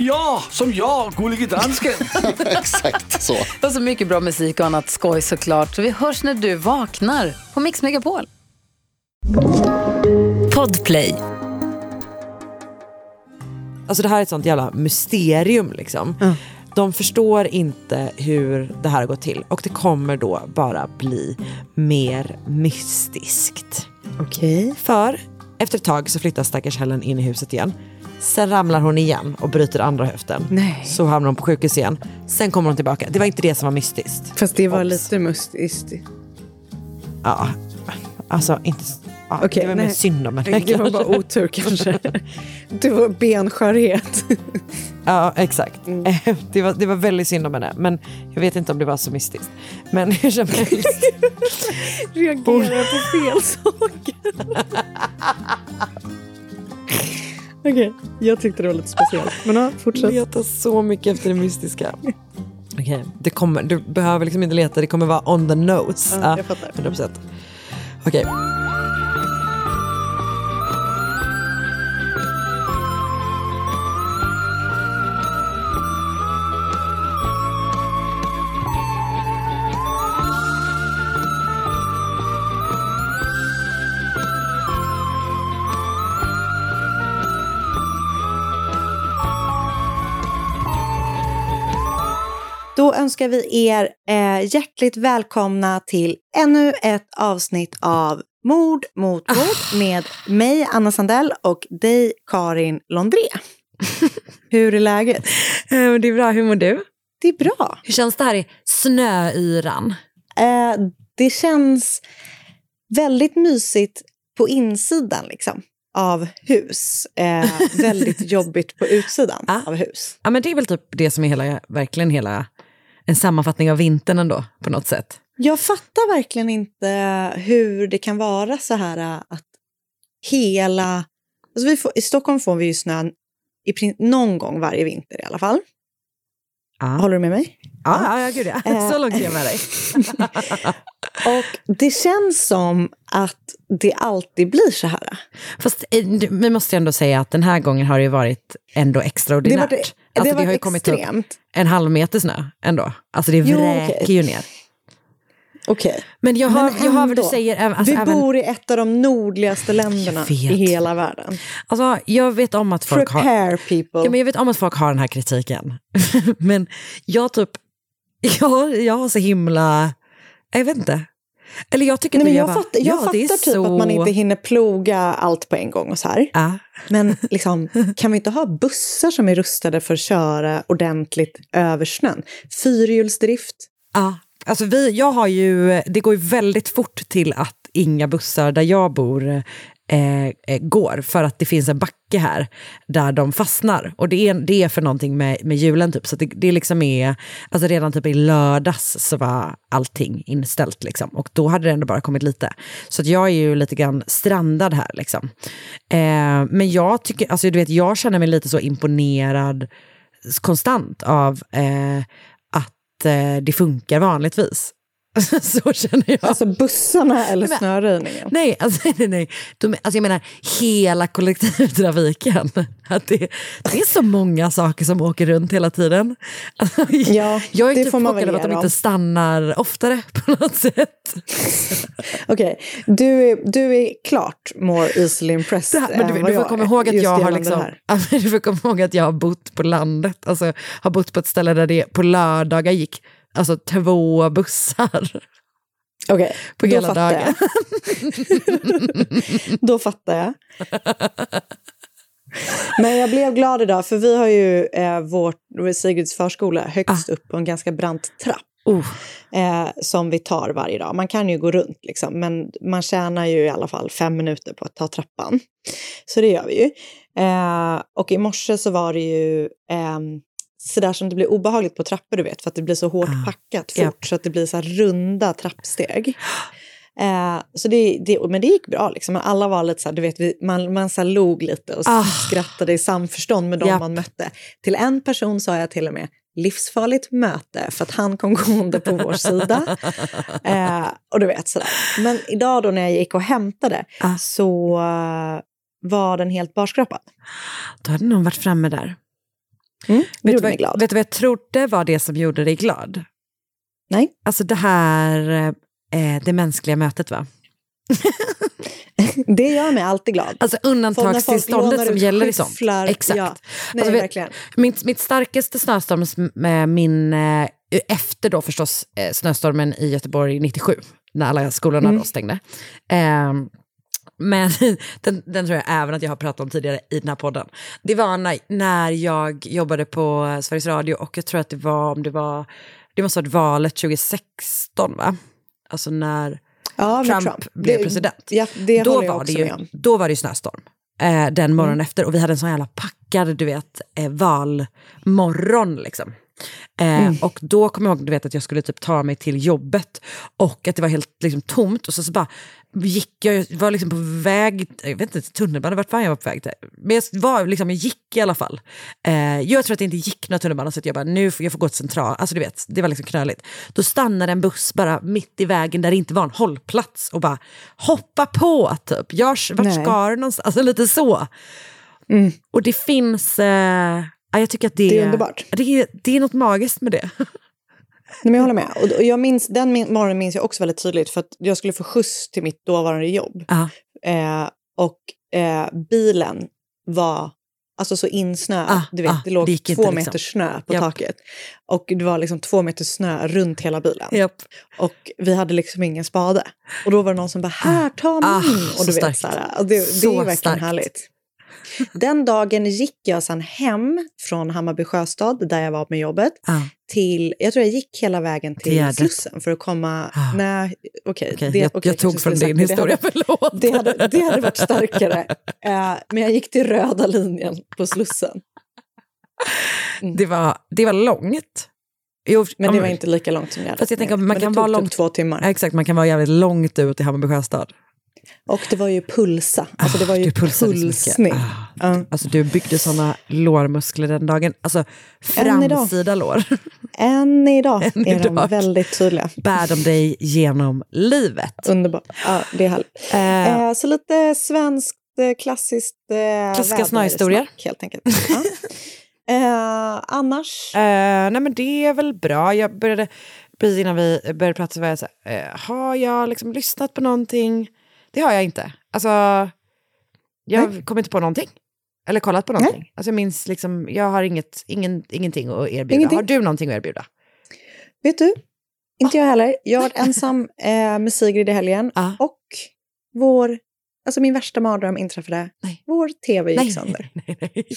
Ja, som jag, Gullige Dansken. Exakt så. Och så mycket bra musik och annat skoj såklart. Så vi hörs när du vaknar på Mix Megapol. Podplay. Alltså det här är ett sånt jävla mysterium liksom. De förstår inte hur det här har gått till och det kommer då bara bli mer mystiskt. Okej. För efter ett tag så flyttar stackars Helen in i huset igen. Sen ramlar hon igen och bryter andra höften. Nej. Så hamnar hon på sjukhus igen. Sen kommer hon tillbaka. Det var inte det som var mystiskt. Fast det var Obs. lite mystiskt. Ja, alltså inte... Ja, Okej, det var mer synd om henne Det var bara otur kanske. Det var benskörhet. Ja, exakt. Mm. Det, var, det var väldigt synd om henne. Men jag vet inte om det var så mystiskt. Men hur som helst. Reagerar på fel saker. Okej, jag tyckte det var lite speciellt. Men ja, fortsätt. Leta så mycket efter det mystiska. Okej, det kommer, du behöver liksom inte leta, det kommer vara on the nose. Ja, jag fattar. 100%. Okej. Då önskar vi er eh, hjärtligt välkomna till ännu ett avsnitt av Mord mot mord med mig, Anna Sandell, och dig, Karin Londré. Hur är läget? Eh, Det är bra, hur mår du? Det är bra. Hur känns det här i snöyran? Eh, det känns väldigt mysigt på insidan liksom, av hus. Eh, väldigt jobbigt på utsidan Ah. av hus. Ja, men det är väl typ det som är hela, verkligen hela, en sammanfattning av vintern ändå, på något sätt. Jag fattar verkligen inte hur det kan vara så här äh, att hela... Alltså får, I Stockholm får vi ju snö i, någon gång varje vinter i alla fall. Ja, Håller du med mig? Ja, ja, ja gud ja. Eh. Så långt är jag med dig. Och det känns som att det alltid blir så här. Fast eh, vi måste ändå säga att den här gången har det ju varit ändå Det extraordinärt. var, det, alltså, det det var har ju kommit upp en halv meter snö ändå. Alltså det vräker okej. ju ner. Okej. Men jag hör, jag hör vad du säger. Alltså, vi även, bor i ett av de nordligaste länderna i hela världen. alltså, jag vet om att folk har... People. Ja, men jag vet om att folk har den här kritiken. men jag typ... Jag, jag har så himla... Jag vet inte. Eller jag tycker Nej, men jag bara, fattar, jag ja, fattar typ så... att man inte hinner ploga allt på en gång och så här. Ja. Men liksom, kan vi inte ha bussar som är rustade för att köra ordentligt över snön? Fyrhjulsdrift. Ja, alltså vi, jag har ju, det går ju väldigt fort till att inga bussar där jag bor Eh, eh, går för att det finns en backe här där de fastnar. Och det är, det är för någonting med, med julen typ. Så det, det liksom är, alltså redan typ i lördags så var allting inställt liksom. Och då hade det ändå bara kommit lite. Så att jag är ju lite grann strandad här liksom. Eh, men jag tycker, alltså du vet, jag känner mig lite så imponerad konstant av eh, att eh, det funkar vanligtvis. så känner jag. Alltså bussarna eller Men- snöröjningen. Nej, alltså, nej, nej. De, alltså jag menar hela kollektivtrafiken. Att det, det är så många saker som åker runt hela tiden. Alltså, Ja, jag är det typ får man chockad över att de inte stannar oftare på något sätt. Okej, du, är, du är klart more easily impressed här, men än du, vad du får jag komma ihåg att jag har liksom, du får komma ihåg att jag har bott på landet. Alltså har bott på ett ställe där det på lördagar gick alltså, två bussar. Okej, på då hela fattar dagen. jag. då fattar jag. Men jag blev glad idag, för vi har ju eh, vårt, Sigrids förskola högst upp på en ganska brant trapp. Oh. Eh, som vi tar varje dag. Man kan ju gå runt, liksom, men man tjänar ju i alla fall fem minuter på att ta trappan. Så det gör vi ju. Eh, och i morse så var det ju ehm, sådär som det blir obehagligt på trappor, du vet, för att det blir så hårt Ah, packat fort, japp. så att det blir så runda trappsteg. Eh, så det, det, men det gick bra, liksom. Men alla var lite så här, du vet, vi, man, man så log lite och Ah. skrattade i samförstånd med de Japp. man mötte. Till en person sa jag till och med, livsfarligt möte, för att han kom gående på vår sida. Eh, och du vet sådär. Men idag då när jag gick och hämtade Ah. så eh, var den helt barskrapad. Då hade någon varit framme där. Mm, det gjorde mig glad. vet du vad jag trodde var det som gjorde dig glad? Nej. Alltså det här, eh, det mänskliga mötet va? Det gör mig alltid glad. Alltså undantagstillståndet som gäller i sånt. Exakt. Ja, nej, Alltså, verkligen. Mitt, mitt starkaste snöstormsminne, efter då förstås eh, snöstormen i Göteborg 97, när alla skolorna Mm. då stängde. Ehm, men den, den tror jag även att jag har pratat om tidigare i den här podden. Det var när, när jag jobbade på Sveriges Radio och jag tror att det var, om det var, det måste ha varit valet 2016 va? Alltså när Ja, med Trump, blev Det- president. Ja, det då, var det ju. Mm. då var det ju snöstorm. Eh, den morgonen efter och vi hade en sån jävla packad, du vet, eh, valmorgon liksom. Eh, Mm. Och då kom jag ihåg du vet, att jag skulle typ ta mig till jobbet och att det var helt liksom, tomt och så, så bara gick jag, var liksom på väg, jag vet inte, till tunnelbanan, vart fan jag var på väg till. Men jag, var, liksom, jag gick i alla fall. Eh, jag tror att det inte gick några tunnelbanor så jag bara, nu får jag får gå till central, alltså du vet, det var liksom knöligt. Då stannade en buss bara mitt i vägen där det inte var en hållplats och bara hoppa på typ. Jag, vart Nej. ska du någonstans? Alltså lite så. Mm. Och det finns, eh, ja, jag tycker att det, Det är underbart. Det det är något magiskt med det. Nej, men jag håller med. Och, jag minns, den morgonen minns jag också väldigt tydligt för att jag skulle få skjuts till mitt dåvarande jobb. Ja. Eh, och eh, bilen var alltså så insnöad. Ah, du vet, ah, det låg det två inte, meter liksom. snö på Japp. taket. Och det var liksom två meter snö runt hela bilen. Japp. Och vi hade liksom ingen spade. Och då var det någon som bara, här, ta Ah, min. så och du vet, starkt. så här, det, det Så är verkligen starkt. härligt. Den dagen gick jag sen hem från Hammarby sjöstad, där jag var med jobbet, Ja. till, jag tror jag gick hela vägen till Gärdet. Slussen för att komma, Ah. nej, okej. Okej, det- jag, okej, jag tog från din sagt det. Det historia, hade- förlåt. Det hade, det hade varit starkare. Eh, men jag gick till röda linjen på Slussen. Det, var, det var långt. Jo, Men det var inte lika långt som jag hade Fast jag tänker, man Men kan det tog vara typ långt- två timmar. Exakt, man kan vara jävligt långt ut i Hammarby sjöstad. Och det var ju pulsa. Alltså det var ju du pulsade så mycket. pulsning. Ah. Ja. Alltså du byggde såna lårmuskler den dagen. Alltså Än framsida lår. Än idag Än är de idag. väldigt tydliga. Bär de dig genom livet. Underbart. Ja, det är härligt. Eh, Eh, så lite svenskt, eh, klassiskt eh, Klassiska snöhistorier. helt enkelt. Ja. Eh, annars? Eh, nej men det är väl bra. Jag började, precis innan vi började prata så var jag så här, har jag liksom lyssnat på någonting? Det har jag inte. Alltså, jag Nej. kommer inte på någonting. Eller kollat på någonting. Alltså jag minns liksom, jag har inget, ingen, ingenting att erbjuda. Ingenting. Har du någonting att erbjuda? Vet du? Inte jag heller. Jag har varit ensam eh, med Sigrid i helgen. Ah. Och vår, alltså min värsta mardröm inträffade. Nej. Vår tv gick Nej, sönder. nej, nej.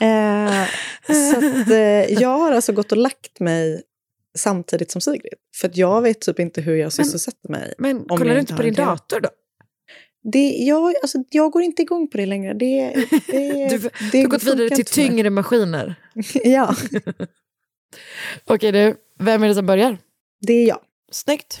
Eh, så att, eh, jag har alltså gått och lagt mig samtidigt som Sigrid. För jag vet typ inte hur jag sysselsätter mig. Men kollar du inte på din dator då? Det, jag, alltså, jag går inte igång på det längre. Det, det, Du, det du har gått vidare till tyngre maskiner. Ja, Okej du, vem är det som börjar? det är jag. Snyggt.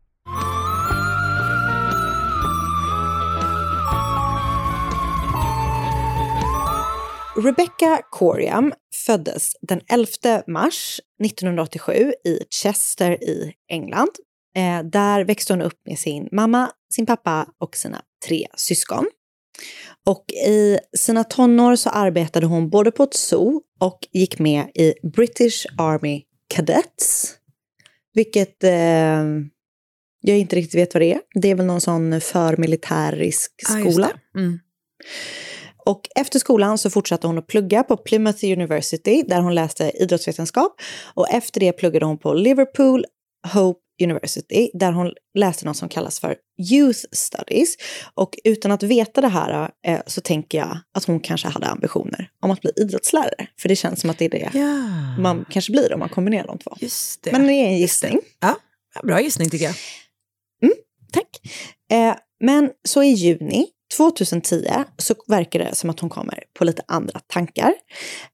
Rebecca Coriam föddes den 11 mars 1987 i Chester i England. Eh, där växte hon upp med sin mamma, sin pappa och sina tre syskon. Och i sina tonår så arbetade hon både på ett zoo och gick med i British Army Cadets. Vilket eh, jag inte riktigt vet vad det är. Det är väl någon sån förmilitärisk skola. det. Mm. Och efter skolan så fortsatte hon att plugga på Plymouth University där hon läste idrottsvetenskap. Och efter det pluggade hon på Liverpool Hope University där hon läste något som kallas för Youth Studies. Och utan att veta det här eh, så tänker jag att hon kanske hade ambitioner om att bli idrottslärare. För det känns som att det är det Ja, man kanske blir om man kombinerar de två. just det. Men det är en gissning. ja, bra gissning tycker jag. Tack. Eh, men så i juni 2010 så verkar det som att hon kommer på lite andra tankar.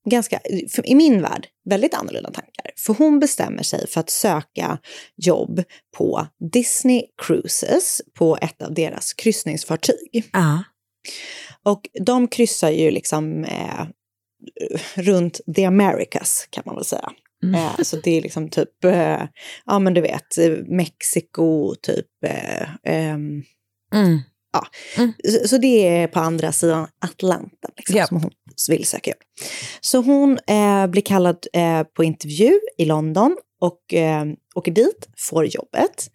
Ganska, i min värld, väldigt annorlunda tankar. För hon bestämmer sig för att söka jobb på Disney Cruises på ett av deras kryssningsfartyg. Ja. Och de kryssar ju liksom eh, runt the Americas kan man väl säga. Eh, så det är liksom typ, eh, ja men du vet, Mexiko, typ eh, ehm, Mm. så, så det är på andra sidan Atlanten liksom, Ja. som hon vill söka jobb. Så hon eh, blir kallad eh, på intervju i London och eh, åker dit, får jobbet.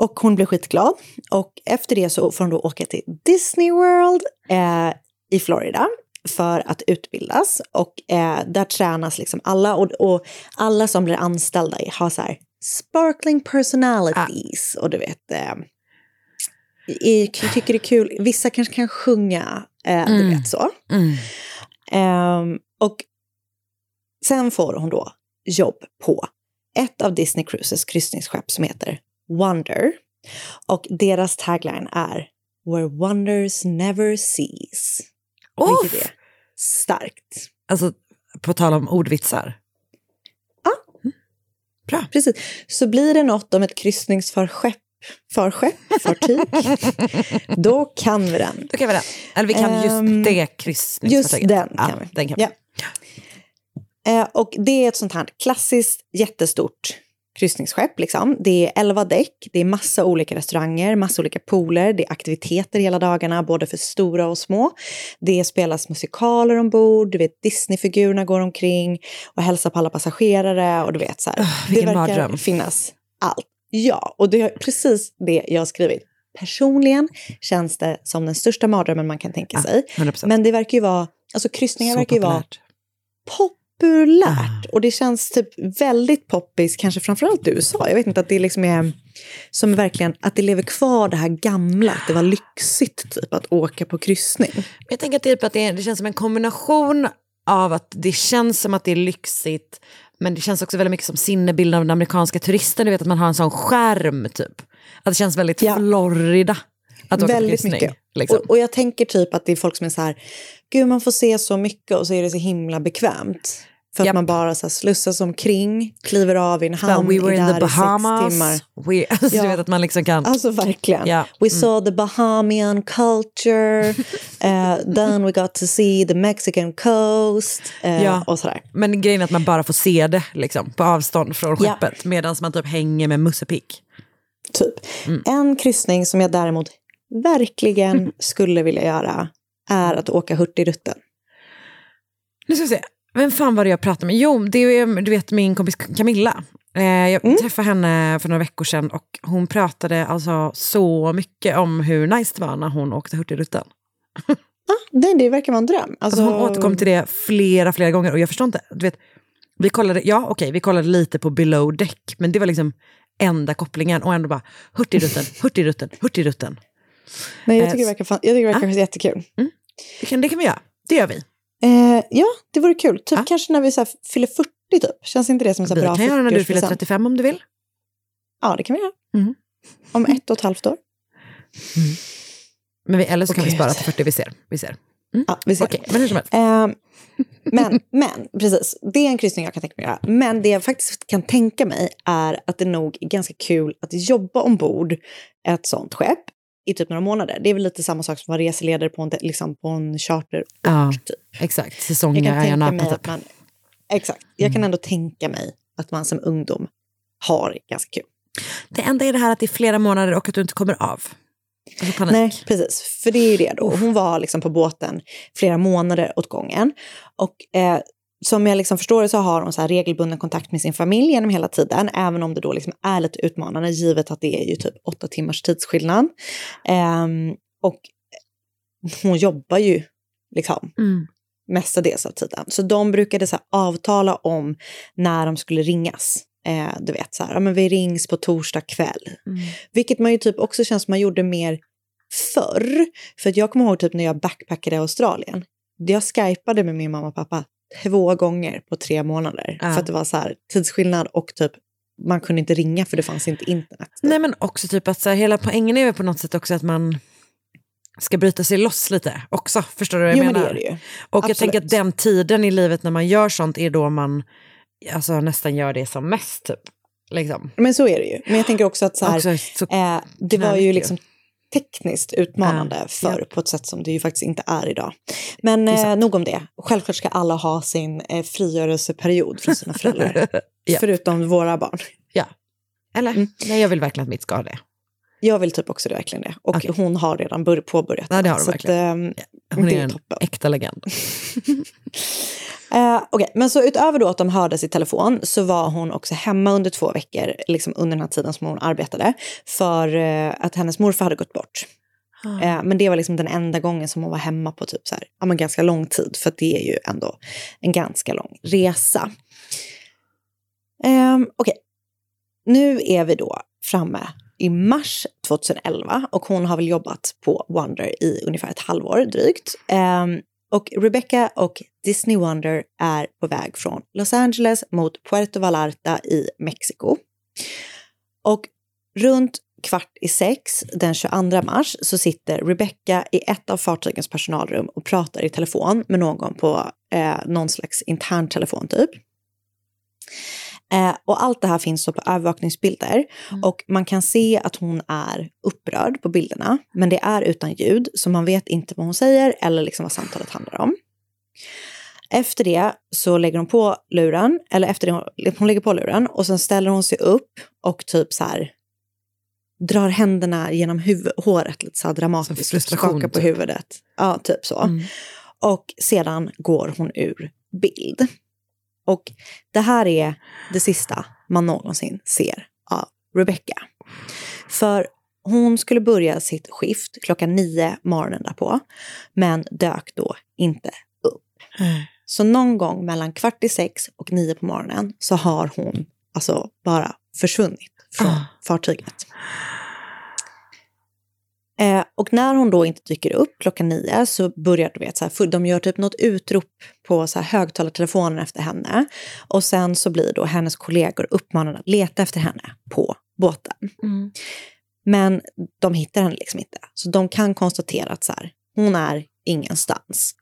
Och hon blir skitglad. Och efter det så får hon då åka till Disney World eh, i Florida för att utbildas. Och eh, där tränas liksom alla. Och, och alla som blir anställda har så här sparkling personalities. Och du vet, eh, jag tycker det är kul. Vissa kanske kan sjunga, eh, du Mm. vet så. Mm. Ehm, och sen får hon då jobb på ett av Disney Cruises kryssningsskepp som heter Wonder. Och deras tagline är Where wonders never cease. Vilket Uff. är starkt. Alltså, på tal om ordvitsar. Precis. Så blir det något om ett kryssningsfarskepp, farskepp, fartyg, då kan vi den. Då kan vi den. Eller vi kan just Ehm, det Just kryssningsfartyget. den Ja, kan vi. Den kan vi. Ja. Eh, och det är ett sånt här klassiskt jättestort kryssningsskepp. Liksom. Det är elva däck, det är massa olika restauranger, massa olika pooler, det är aktiviteter hela dagarna, både för stora och små. Det spelas musikaler ombord, du vet Disneyfigurerna går omkring och hälsar på alla passagerare och du vet så här. det vilken verkar mardröm. finnas allt. Ja, och det är precis det jag har skrivit. Personligen känns det som den största mardrömmen man kan tänka sig. 100%. Men det verkar ju vara, alltså kryssningar Så verkar ju vara populärt. populärt. Och det känns typ väldigt poppis, kanske framförallt i USA. Jag vet inte att det liksom är som verkligen, att det lever kvar det här gamla, att det var lyxigt typ att åka på kryssning. Jag tänker typ att det, det känns som en kombination av att det känns som att det är lyxigt, men det känns också väldigt mycket som sinnebilden av den amerikanska turisten. Du vet att man har en sån skärm typ. Att det känns väldigt Ja. Florida att åka Väldigt kryssning. mycket. Liksom. Och, och jag tänker typ att det är folk som är så här, gud man får se så mycket och så är det så himla bekvämt. För att Japp. man bara så här slussas omkring, kliver av i en hamn, we were in där the i sex Bahamas. timmar. We, alltså, Ja. Du vet att man liksom kan... Alltså verkligen. Ja. We saw the Bahamian culture, uh, then we got to see the Mexican coast eh, Ja. och sådär. Men grejen är att man bara får se det liksom, på avstånd från skeppet medan man typ hänger med Musse Pigg. Typ. Mm. En kryssning som jag däremot verkligen skulle vilja göra är att åka Hurtigruten. Nu ska vi se, vem fan var det jag pratade med? Jo, det är du vet min kompis Camilla. Eh, jag Mm. träffade henne för några veckor sedan och hon pratade alltså så mycket om hur nice det var när hon åkte Hurtigruten. Det, det verkar vara en dröm. Alltså, hon återkom till det flera, flera gånger och jag förstår inte. Du vet, vi kollade, ja okej, vi kollade lite på below deck, men det var liksom enda kopplingen och ändå bara Hurtigruten, Hurtigruten, Hurtigruten. Nej, jag Eh, tycker det verkar, fan, jag tycker det verkar jättekul. Det kan, det kan vi göra, det gör vi. Eh, ja, det vore kul. Typ kanske när vi så fyller 40 typ. Känns inte det som en så här Vi bra kan göra när du fyller 40-årspresent? 35 om du vill. Ja, det kan vi göra. Mm. Om ett och ett halvt år. Men vi, eller så kan vi spara till 40, vi ser. Vi ser. Ja, vi ser. Okej, men hur som helst. Eh, men, men, precis. Det är en kryssning jag kan tänka mig göra. Men det jag faktiskt kan tänka mig är att det nog är ganska kul att jobba ombord ett sånt skepp i typ några månader. Det är väl lite samma sak som att vara reseledare på en, liksom på en charter. Ja, typ. exakt. Jag Säsongen kan är jag mig att man... Exakt. Jag kan ändå tänka mig att man som ungdom har ganska kul. Det enda är det här att det är flera månader och att du inte kommer av. Alltså panik. Nej, precis. För det är ju det då. Hon var liksom på båten flera månader åt gången. Och eh, som jag liksom förstår det så har hon så regelbunden kontakt med sin familj genom hela tiden, även om det då liksom är lite utmanande, givet att det är ju typ åtta timmars tidsskillnad. Ehm, och hon jobbar ju liksom Mm. mestadels av tiden. Så de brukade så avtala om när de skulle ringas. Eh, du vet, så här, ja, men vi rings på torsdag kväll. Mm. Vilket man ju typ också känns som man gjorde mer förr. För att jag kommer ihåg typ när jag backpackade i Australien. Jag skypade med min mamma och pappa två gånger på tre månader. Ja. För att det var så här tidsskillnad och typ man kunde inte ringa för det fanns inte internet. Nej men också typ att så här, hela poängen är väl på något sätt också att man ska bryta sig loss lite också. Förstår du vad jag Jo, men det menar? är det ju. Och jag Absolut. tänker att den tiden i livet när man gör sånt är då man alltså, nästan gör det som mest. Typ. Liksom. Men så är det ju. Men jag tänker också att så här, Också så eh, det var ju. liksom tekniskt utmanande Ja, förr på ett sätt som det ju faktiskt inte är idag. Men eh, nog om det. Självklart ska alla ha sin eh, frigörelseperiod från sina föräldrar. Ja. Förutom våra barn. Ja. Eller? Mm. Nej, jag vill verkligen att mitt ska ha det. Jag vill typ också det, verkligen det. Och Okej. hon har redan bör- påbörjat Ja, det har hon Så att, verkligen. ehm, Hon är är en toppen. äkta legend. Eh, Okej, men så utöver då att de hördes i telefon så var hon också hemma under två veckor, liksom under den här tiden som hon arbetade, för eh, att hennes morfar hade gått bort. Eh, men det var liksom den enda gången som hon var hemma på typ så här, ja, men ganska lång tid, för det är ju ändå en ganska lång resa. Um, Okej, nu är vi då framme i mars 2011 och hon har väl jobbat på Wonder i ungefär ett halvår drygt. Och Rebecca och Disney Wonder är på väg från Los Angeles mot Puerto Vallarta i Mexiko. Och runt kvart i sex den 22 mars så sitter Rebecca i ett av fartygens personalrum och pratar i telefon med någon på eh, någon slags intern telefon typ. Eh, och allt det här finns så på övervakningsbilder. Och man kan se att hon är upprörd på bilderna. Men det är utan ljud, så man vet inte vad hon säger eller liksom vad samtalet handlar om. Efter det så lägger hon på luren, eller efter det hon, hon lägger på luren och sen ställer hon sig upp och typ så här drar händerna genom huvud, håret lite så här dramatiskt. frustration, skakar på typ. huvudet. Ja, typ så. Mm. Och sedan går hon ur bild. Och det här är det sista man någonsin ser av Rebecca. För hon skulle börja sitt skift klockan nio morgonen därpå, men dök då inte upp. Så någon gång mellan kvart i sex och nio på morgonen så har hon alltså bara försvunnit från Ah. fartyget. Eh, och när hon då inte dyker upp klockan nio så börjar du vet, så här, de gör typ något utrop på så här, högtalartelefonen efter henne. Och sen så blir då hennes kollegor uppmanade att leta efter henne på båten. Mm. Men de hittar henne liksom inte. Så de kan konstatera att så här, hon är ingenstans.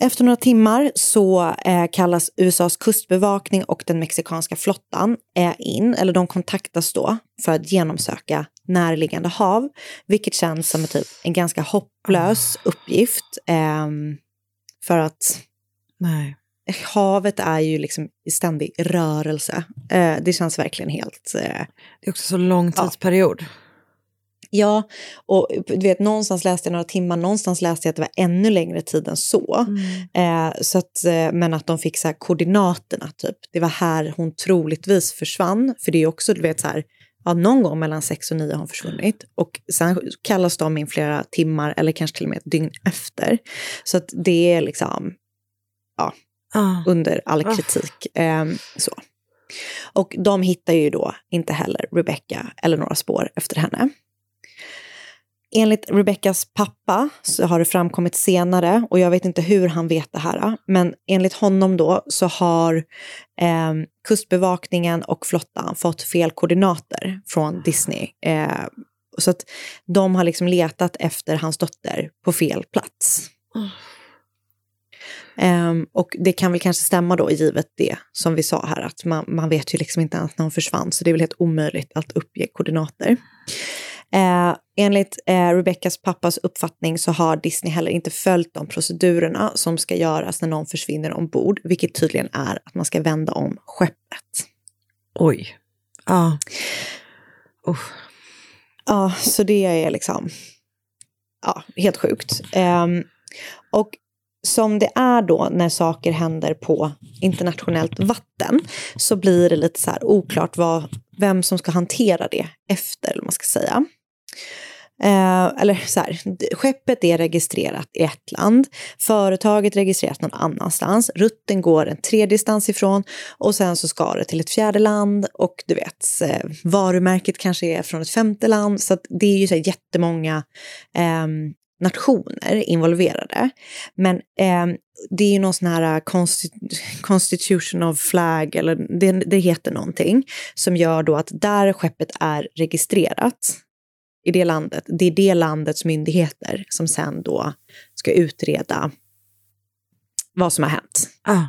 Efter några timmar så eh, kallas USAs kustbevakning och den mexikanska flottan eh, in, eller de kontaktas då för att genomsöka närliggande hav, vilket känns som typ, en ganska hopplös uppgift. ehm, för att Nej. havet är ju liksom i ständig rörelse. Eh, det känns verkligen helt... Eh, Det är också så lång tidsperiod. Ja, och du vet, någonstans läste jag några timmar, någonstans läste jag att det var ännu längre tid än så. Eh, så att, eh, men att de fick så koordinaterna, typ. Det var här hon troligtvis försvann. För det är också, du vet, så här, ja, någon gång mellan sex och nio har hon försvunnit. Och sen kallas de in flera timmar, eller kanske till och med ett dygn efter. Så att det är liksom, ja, Ah. under all Ah. kritik. Ehm, så. Och de hittar ju då inte heller Rebecca eller några spår efter henne. Enligt Rebeccas pappa så har det framkommit senare, och jag vet inte hur han vet det här, men enligt honom då så har eh, kustbevakningen och flottan fått fel koordinater från Disney. Eh, så att de har liksom letat efter hans dotter på fel plats. Ehm, och det kan väl kanske stämma då givet det som vi sa här att man, man vet ju liksom inte ens när hon försvann så det är väl helt omöjligt att uppge koordinater. Eh, enligt eh, Rebeccas pappas uppfattning så har Disney heller inte följt de procedurerna som ska göras när någon försvinner ombord, vilket tydligen är att man ska vända om skeppet. Oj. Ja. Ja, så det är liksom ja, helt sjukt. Ehm, och som det är då när saker händer på internationellt vatten så blir det lite så här oklart vad, vem som ska hantera det efter, eller man ska säga. Eh, eller så här, skeppet är registrerat i ett land, företaget registrerat någon annanstans, rutten går en tredje distans ifrån och sen så ska det till ett fjärde land och du vet, eh, varumärket kanske är från ett femte land. Så att det är ju så här jättemånga eh, nationer involverade. Men eh, det är ju någon sån här eh, consti- constitution of flag, eller det, det heter någonting, som gör då att där skeppet är registrerat i det landet, det är det landets myndigheter som sen då ska utreda vad som har hänt. Ah.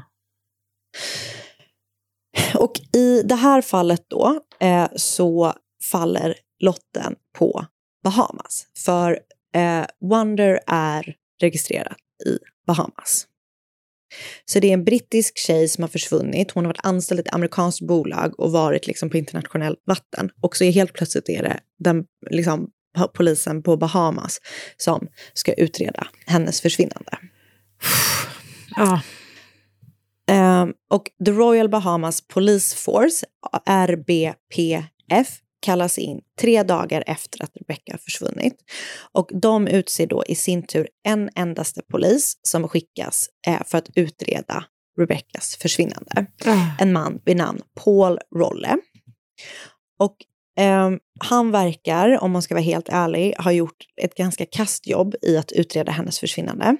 Och i det här fallet då eh, så faller lotten på Bahamas. För eh, Wonder är registrerat i Bahamas. Så det är en brittisk tjej som har försvunnit. Hon har varit anställd i ett amerikanskt bolag och varit liksom på internationellt vatten. Och så är helt plötsligt är det den, liksom, polisen på Bahamas som ska utreda hennes försvinnande. Ja. Ehm, och The Royal Bahamas Police Force, RBPF, kallas in tre dagar efter att Rebecca har försvunnit. Och de utser då i sin tur en endaste polis som skickas eh, för att utreda Rebeccas försvinnande. En man vid namn Paul Rolle. Och ehm, han verkar, om man ska vara helt ärlig, ha gjort ett ganska kastjobb i att utreda hennes försvinnande.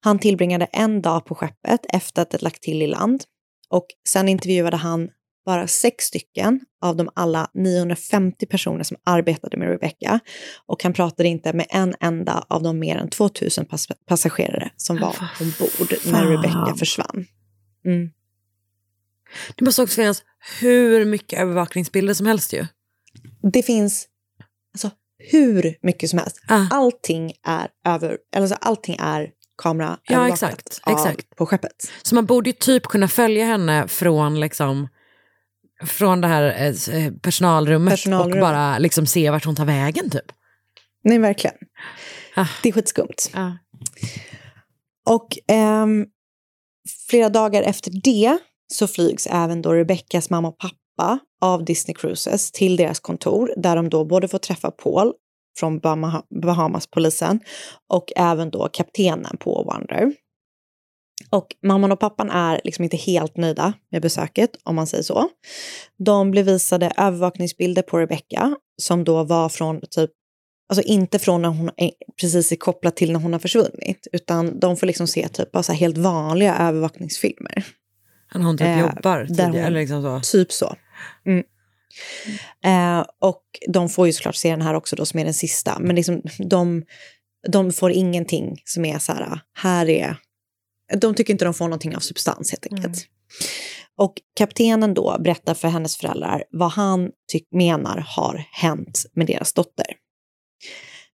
Han tillbringade en dag på skeppet efter att det lagt till i land. Och sen intervjuade han bara sex stycken av de alla 950 personer som arbetade med Rebecca. Och han pratade inte med en enda av de mer än 2000 pass passagerare som var ombord när. Rebecca försvann. Mm. Det måste också finnas hur mycket övervakningsbilder som helst ju. Det finns alltså, hur mycket som helst. Allting är över, alltså, allting är kamera Ja, exakt, exakt. på skeppet. Så man borde ju typ kunna följa henne från liksom från det här eh, personalrummet, Personalrum. och bara liksom se vart hon tar vägen typ. Nej, verkligen. Ah. Det är skitskumt. Ja. Och ehm, flera dagar efter det så flygs även då Rebeccas mamma och pappa av Disney Cruises till deras kontor där de då både får träffa Paul från Bahama- Bahamas-polisen och även då kaptenen på Wonder. Och mamman och pappan är liksom inte helt nöjda med besöket, om man säger så. De blev visade övervakningsbilder på Rebecca som då var från typ Alltså inte från när hon är precis är kopplat till när hon har försvunnit, utan de får liksom se typ bara så här helt vanliga övervakningsfilmer. När hon typ Eh, jobbar tidigare, eller liksom så. Typ så. Mm. Eh, och de får ju såklart se den här också då som är den sista, men liksom de, de får ingenting som är så här, här är... De tycker inte de får någonting av substans helt enkelt. Och kaptenen då berättar för hennes föräldrar vad han menar har hänt med deras dotter.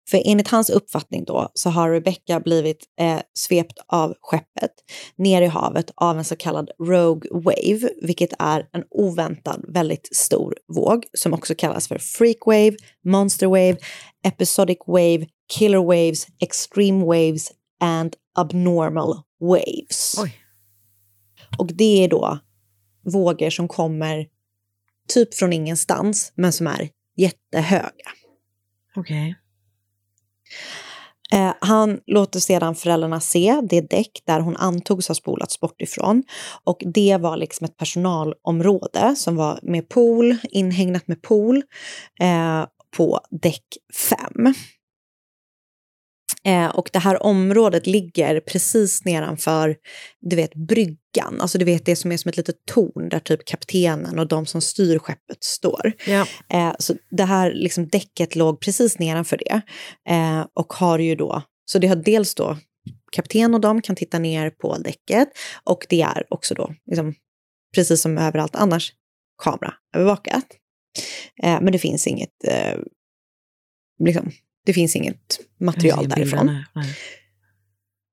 För enligt hans uppfattning då så har Rebecca blivit eh, svept av skeppet ner i havet av en så kallad Rogue Wave, vilket är en oväntad väldigt stor våg som också kallas för Freak Wave, Monster Wave, Episodic Wave, Killer Waves, Extreme Waves and Abnormal Waves. Och det är då vågor som kommer typ från ingenstans, men som är jättehöga. Okej. Eh, han låter sedan föräldrarna se det däck där hon antogs ha spolats bort ifrån. Och det var liksom ett personalområde som var med pool, inhägnat med pool, eh, på däck 5. Eh, och det här området ligger precis nedanför, du vet, bryggan. Alltså du vet det som är som ett litet torn där typ kaptenen och de som styr skeppet står. Ja. Eh, så det här liksom däcket låg precis nedanför det. Eh, och har ju då, så det har dels då kapten och de kan titta ner på däcket och det är också då, liksom, precis som överallt annars, kameraövervakat. Eh, men det finns inget, eh, liksom, det finns inget material därifrån. bilderna.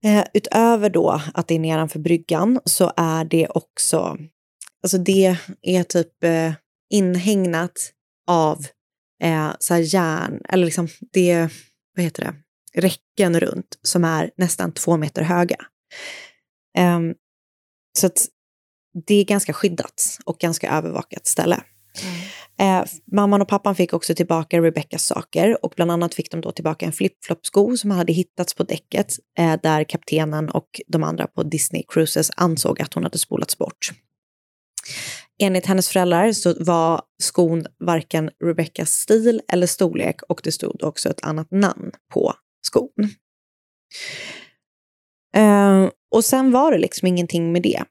Eh, utöver då att det är nedanför bryggan så är det också, alltså det är typ, eh, inhägnat av eh, så här järn, eller liksom det, vad heter det, räcken runt som är nästan två meter höga. Ehm, så att det är ganska skyddat och ganska övervakat ställe. Mm. Eh, mamman och pappan fick också tillbaka Rebeccas saker och bland annat fick de då tillbaka en flipflopsko som hade hittats på däcket eh, där kaptenen och de andra på Disney Cruises ansåg att hon hade spolats bort. Enligt hennes föräldrar så var skon varken Rebeccas stil eller storlek och det stod också ett annat namn på skon. Eh, och sen var det liksom ingenting med det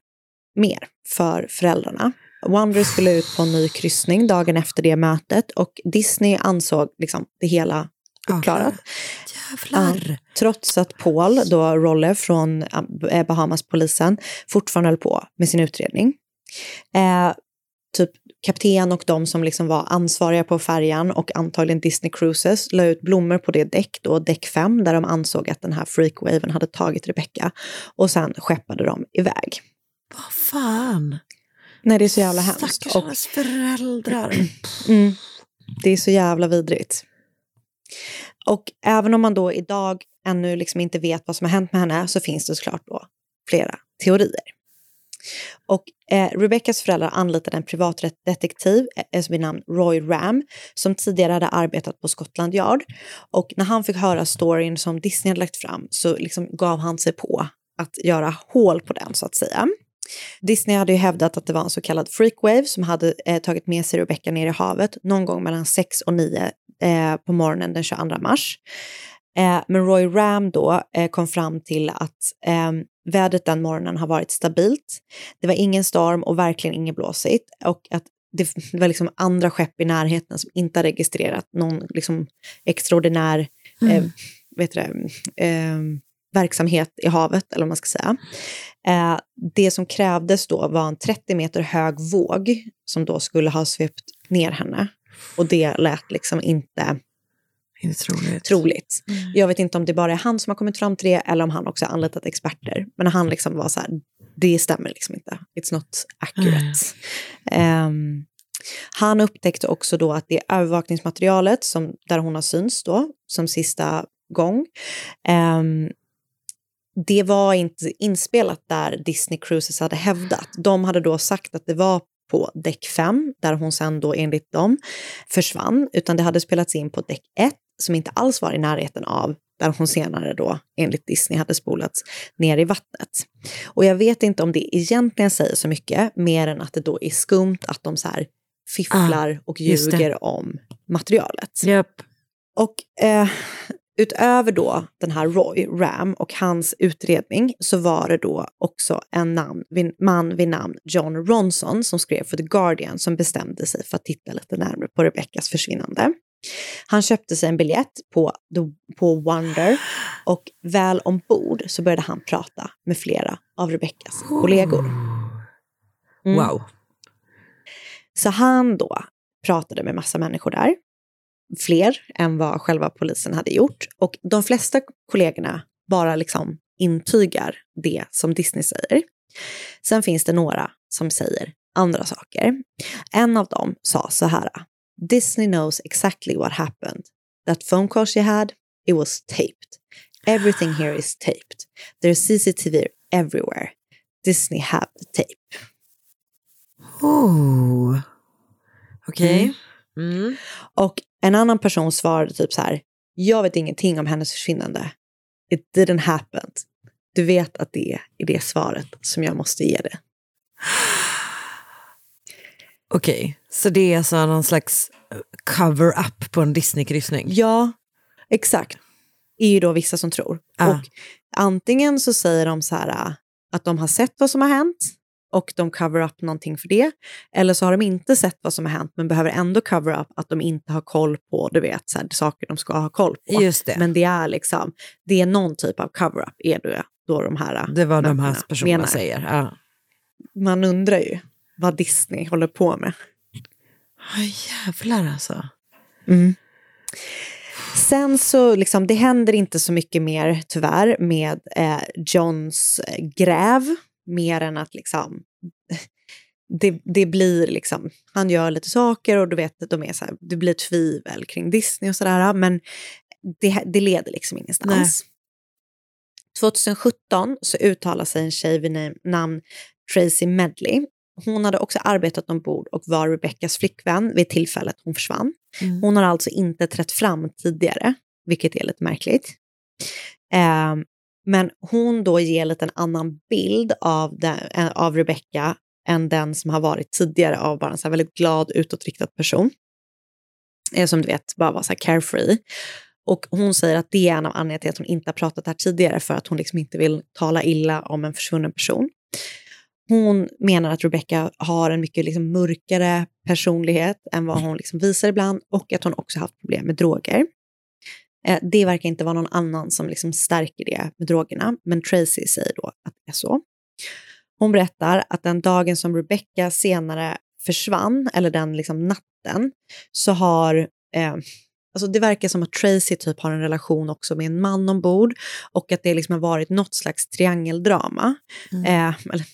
mer för föräldrarna. Wonder skulle ut på en ny kryssning dagen efter det mötet och Disney ansåg liksom det hela uppklarat. Jävlar. Ja, trots att Paul, då Rolle från eh, Bahamas-polisen, fortfarande höll på med sin utredning. Eh, typ kapten och de som liksom var ansvariga på färjan och antagligen Disney Cruises la ut blommor på det däck, då däck 5, där de ansåg att den här freakwaven hade tagit Rebecca och sen skeppade de iväg. Vad fan? Nej, det är så jävla hemskt. Stackars föräldrar. Mm, det är så jävla vidrigt. Och även om man då idag ännu liksom inte vet vad som har hänt med henne så finns det såklart då flera teorier. Och eh, Rebeccas föräldrar anlitade en privatdetektiv eh, vid namn Roy Ram som tidigare hade arbetat på Scotland Yard. Och när han fick höra storyn som Disney hade lagt fram så liksom gav han sig på att göra hål på den så att säga. Disney hade ju hävdat att det var en så kallad freakwave som hade eh, tagit med sig Rebecca ner i havet någon gång mellan 6 och 9 eh, på morgonen den 22 mars. Eh, men Roy Ram då eh, kom fram till att eh, vädret den morgonen har varit stabilt. Det var ingen storm och verkligen inget blåsigt och att det, det var liksom andra skepp i närheten som inte har registrerat någon liksom extraordinär mm. vet det, verksamhet i havet, eller vad man ska säga. Eh, det som krävdes då var en 30 meter hög våg som då skulle ha svept ner henne. Och det lät liksom inte inte troligt. troligt. Mm. Jag vet inte om det bara är han som har kommit fram till det eller om han också har anlitat experter. Men han liksom var så här, det stämmer liksom inte. It's not accurate. Mm. Um, han upptäckte också då att det övervakningsmaterialet som, där hon har syns då, som sista gång, um, det var inte inspelat där Disney Cruises hade hävdat. De hade då sagt att det var på däck 5, där hon sen då enligt dem försvann, utan det hade spelats in på däck 1, som inte alls var i närheten av där hon senare då enligt Disney hade spolats ner i vattnet. Och jag vet inte om det egentligen säger så mycket, mer än att det då är skumt att de så här fifflar ah, och ljuger om materialet. Yep. Och eh, utöver då den här Roy Ram och hans utredning så var det då också en namn, man vid namn John Ronson som skrev för The Guardian som bestämde sig för att titta lite närmare på Rebeccas försvinnande. Han köpte sig en biljett på, på Wonder och väl ombord så började han prata med flera av Rebeccas kollegor. Mm. Wow. Så han då pratade med massa människor där fler än vad själva polisen hade gjort. Och de flesta kollegorna bara liksom intygar det som Disney säger. Sen finns det några som säger andra saker. En av dem sa så här. Disney knows exactly what happened. That phone call she had, it was taped. Everything here is taped. There's CCTV everywhere. Disney have the tape. Oh. Okej. Okay. Mm. Mm. Och en annan person svarade typ så här, jag vet ingenting om hennes försvinnande. It didn't happen. Du vet att det är det svaret som jag måste ge dig. Okej, okay, så det är alltså någon slags eh, cover-up på en Disney-kryssning? Ja, exakt. är ju då vissa som tror. Ah. Och antingen så säger de så här äh, att de har sett vad som har hänt och de cover up någonting för det. Eller så har de inte sett vad som har hänt men behöver ändå cover up att de inte har koll på du vet, så här, saker de ska ha koll på. Just det. Men det är liksom, det är någon typ av cover up är det då de här Det var de här personerna menar. säger. Ja. Man undrar ju vad Disney håller på med. Oh, jävlar alltså. Mm. Sen så, liksom, det händer inte så mycket mer tyvärr med eh, Johns gräv mer än att liksom det, det blir liksom, han gör lite saker och du vet, de är så här, det blir tvivel kring Disney och sådär, men det, det leder liksom ingenstans. 2017 så uttalar sig en tjej vid nam- namn Tracy Medley. Hon hade också arbetat ombord och var Rebeccas flickvän vid tillfället hon försvann. Mm. Hon har alltså inte trätt fram tidigare, vilket är lite märkligt. Ehm, men hon då ger lite en annan bild av, den, eh, av Rebecca än den som har varit tidigare av bara en så här väldigt glad utåtriktad person. Eh, som du vet bara var så här carefree. Och hon säger att det är en av anledningarna till att hon inte har pratat här tidigare för att hon liksom inte vill tala illa om en försvunnen person. Hon menar att Rebecca har en mycket liksom mörkare personlighet än vad hon liksom visar ibland och att hon också haft problem med droger. Eh, Det verkar inte vara någon annan som liksom stärker det med drogerna, men Tracy säger då att det är så. Hon berättar att den dagen som Rebecca senare försvann, eller den liksom natten, så har eh, Alltså det verkar som att Tracy typ har en relation också med en man ombord och att det liksom har varit något slags triangeldrama. Eh, eller-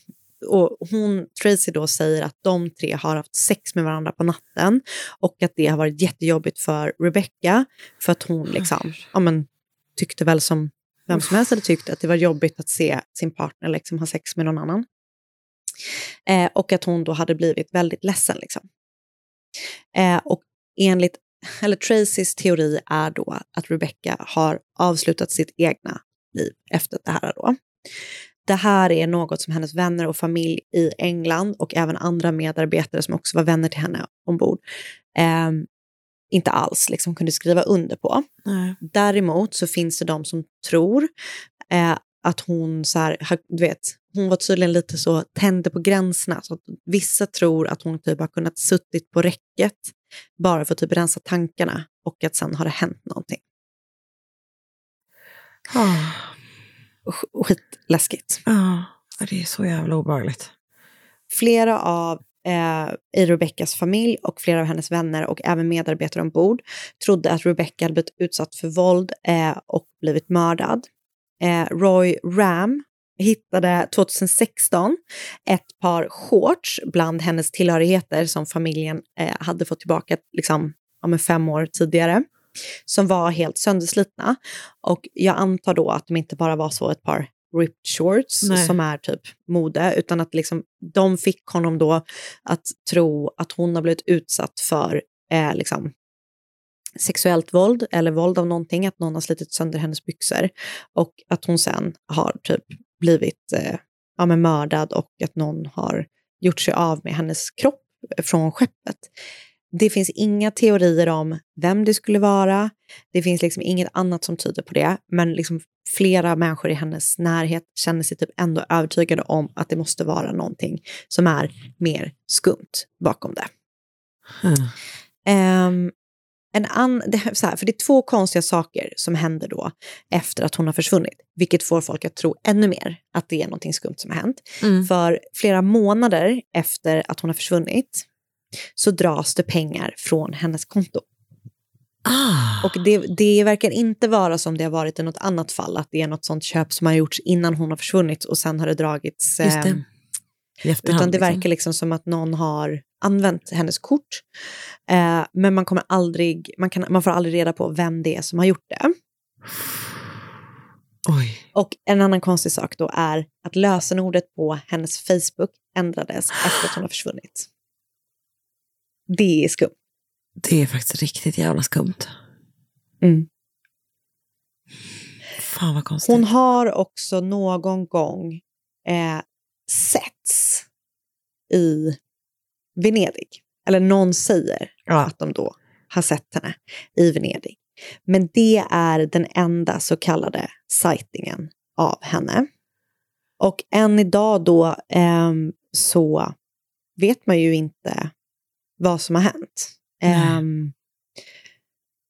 och hon, Tracy då säger att de tre har haft sex med varandra på natten och att det har varit jättejobbigt för Rebecca för att hon liksom, ja, men, tyckte väl som vem som helst hade tyckt att det var jobbigt att se sin partner liksom ha sex med någon annan. Eh, och att hon då hade blivit väldigt ledsen. Liksom. Eh, och enligt, eller Tracys teori är då att Rebecca har avslutat sitt egna liv efter det här. Då. Det här är något som hennes vänner och familj i England och även andra medarbetare som också var vänner till henne ombord eh, inte alls liksom kunde skriva under på. Nej. Däremot så finns det de som tror eh, att hon så här, du vet, hon var tydligen lite så tände på gränserna. Så att vissa tror att hon typ har kunnat suttit på räcket bara för att typ rensa tankarna och att sen har det hänt någonting. Ah, Sk- Skitläskigt. ah, det är så jävla obehagligt. Flera av eh, i Rebeccas familj och flera av hennes vänner och även medarbetare ombord trodde att Rebecca hade blivit utsatt för våld eh, och blivit mördad. Eh, Roy Ram hittade 2016 ett par shorts bland hennes tillhörigheter som familjen eh, hade fått tillbaka liksom, ja, fem år tidigare som var helt sönderslitna. Och jag antar då att de inte bara var så ett par ripped shorts Nej. som är typ mode, utan att liksom, de fick honom då att tro att hon har blivit utsatt för eh, liksom, sexuellt våld eller våld av någonting, att någon har slitit sönder hennes byxor och att hon sen har typ blivit eh, ja, men mördad och att någon har gjort sig av med hennes kropp från skeppet. Det finns inga teorier om vem det skulle vara. Det finns liksom inget annat som tyder på det. Men liksom flera människor i hennes närhet känner sig typ ändå övertygade om att det måste vara någonting som är mer skumt bakom det. Ehm, en an, det, här, för det är två konstiga saker som händer då efter att hon har försvunnit, vilket får folk att tro ännu mer att det är någonting skumt som har hänt. Mm. För flera månader efter att hon har försvunnit så dras det pengar från hennes konto. Ah. Och det, det verkar inte vara som det har varit i något annat fall, att det är något sånt köp som har gjorts innan hon har försvunnit och sen har det dragits. Just det. ehm, efterhand, utan det liksom. verkar liksom som att någon har använt hennes kort. Eh, men man, kommer aldrig, man, kan, man får aldrig reda på vem det är som har gjort det. Oj. Och en annan konstig sak då är att lösenordet på hennes Facebook ändrades efter att hon har försvunnit. Det är skumt. Det är faktiskt riktigt jävla skumt. Mm. Fan vad konstigt. Hon har också någon gång eh, setts i Venedig. Eller någon säger Ja. att de då har sett henne i Venedig. Men det är den enda så kallade sightingen av henne. Och än idag då ehm, så vet man ju inte vad som har hänt. Ehm,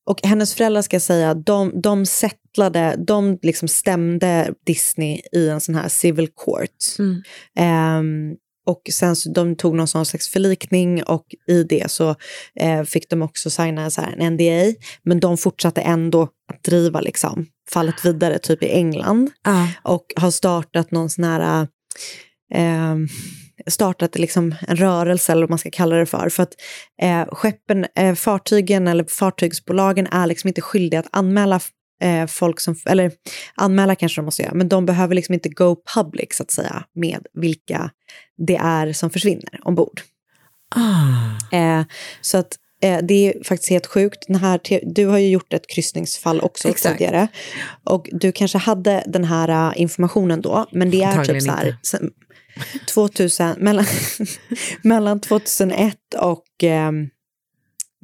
och hennes föräldrar ska jag säga, de, de settlade, de liksom stämde Disney i en sån här civil court. Mm. Ehm, och sen så de tog någon sån slags förlikning och i det så eh, fick de också signa så här en NDA. Men de fortsatte ändå att driva liksom fallet vidare, typ i England. Ja. Och har startat någon sån här, eh, startat liksom en rörelse eller vad man ska kalla det för. För att eh, skeppen, eh, fartygen eller fartygsbolagen är liksom inte skyldiga att anmäla eh, folk som, eller anmäla kanske de måste göra, men de behöver liksom inte go public så att säga med vilka det är som försvinner ombord. Ah. Eh, så att eh, det är faktiskt helt sjukt. Den här, du har ju gjort ett kryssningsfall också Exakt. tidigare. Och du kanske hade den här eh, informationen då, men det är Antagligen typ så här, 2000, mellan, mellan 2001 och ehm,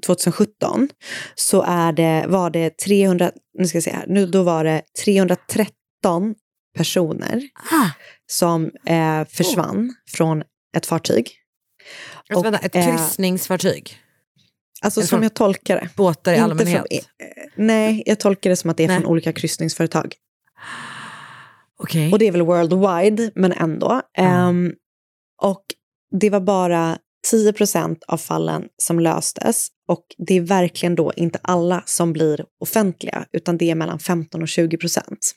2017 så är det, var det 300, nu ska jag se här, nu, då var det 313 personer Ah. som eh, försvann från ett fartyg. Alltså, vänta, ett eh, kryssningsfartyg? Alltså som jag tolkar det. Båtar i allmänhet? Från, eh, nej, jag tolkar det som att det är Nej. från olika kryssningsföretag. Okej. Och det är väl worldwide, men ändå. Ehm, och det var bara 10% av fallen som löstes. Och det är verkligen då inte alla som blir offentliga, utan det är mellan 15 och 20 procent.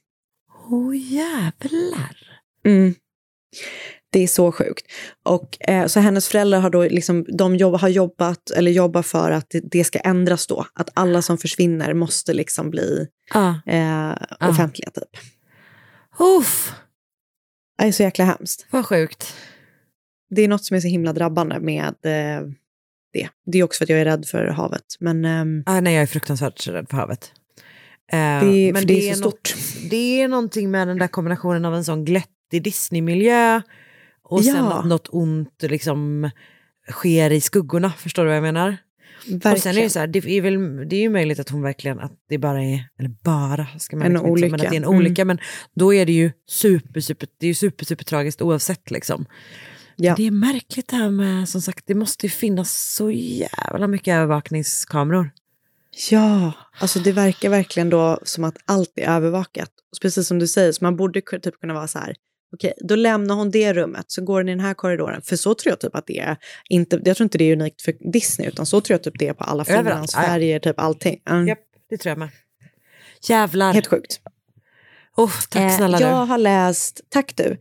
Åh jävlar. Mm. Det är så sjukt. Och, eh, så hennes föräldrar har då liksom, de jobb, har jobbat, eller jobbar för att det, det ska ändras då. Att alla som försvinner måste liksom bli Ah. eh, offentliga typ. Uff, Det är så jäkla hemskt. vad sjukt. Det är något som är så himla drabbande med eh, det. Det är också för att jag är rädd för havet. Men ehm, Ah, nej, jag är fruktansvärt rädd för havet. Eh, Det- för det är så något- det är någonting med den där kombinationen av en sån glättig Disney-miljö och sen Ja. att något ont liksom sker i skuggorna. Förstår du vad jag menar? Och sen är det så här, det är, väl, det är ju möjligt att hon verkligen, att det bara är, eller bara, ska man En liksom säga, men olycka. att det är en Mm. olycka. Men då är det ju super, super, det är ju super, super tragiskt oavsett liksom. Ja. Det är märkligt det här med, som sagt, det måste ju finnas så jävla mycket övervakningskameror. Ja, alltså det verkar verkligen då som att allt är övervakat. Och precis som du säger, så man borde typ kunna vara så här, okej, då lämnar hon det rummet, så går den i den här korridoren. För så tror jag typ att det är, inte, jag tror inte det är unikt för Disney, utan så tror jag typ det är på alla Finlandsfärger, typ allting. Mm. Japp, det tror jag med. Jävlar. Helt sjukt. Oh, tack Eh, snälla jag du. har läst, tack du.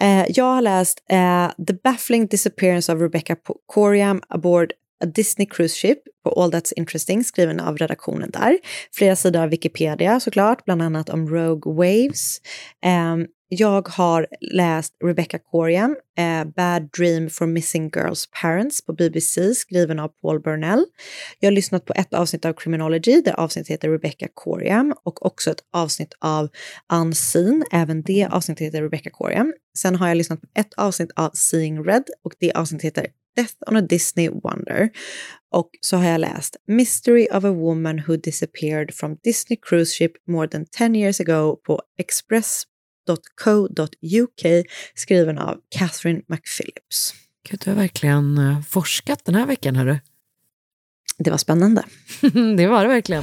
Eh, jag har läst eh, The Baffling Disappearance of Rebecca Coriam aboard a Disney Cruise Ship på All That's Interesting, skriven av redaktionen där. Flera sidor av Wikipedia såklart, bland annat om Rogue Waves. Eh, jag har läst Rebecca Coriam, eh, Bad Dream for Missing Girls Parents på BBC, skriven av Paul Burnell. Jag har lyssnat på ett avsnitt av Criminology, där avsnittet heter Rebecca Coriam, och också ett avsnitt av Unseen, även det avsnittet heter Rebecca Coriam. Sen har jag lyssnat på ett avsnitt av Seeing Red, och det avsnittet heter Death on a Disney Wonder. Och så har jag läst Mystery of a Woman Who Disappeared from Disney Cruise Ship More than 10 years ago på Express express.co.uk skriven av Catherine McPhillips. Gud, du har verkligen eh, forskat den här veckan, hörru. Det var spännande. det var det verkligen.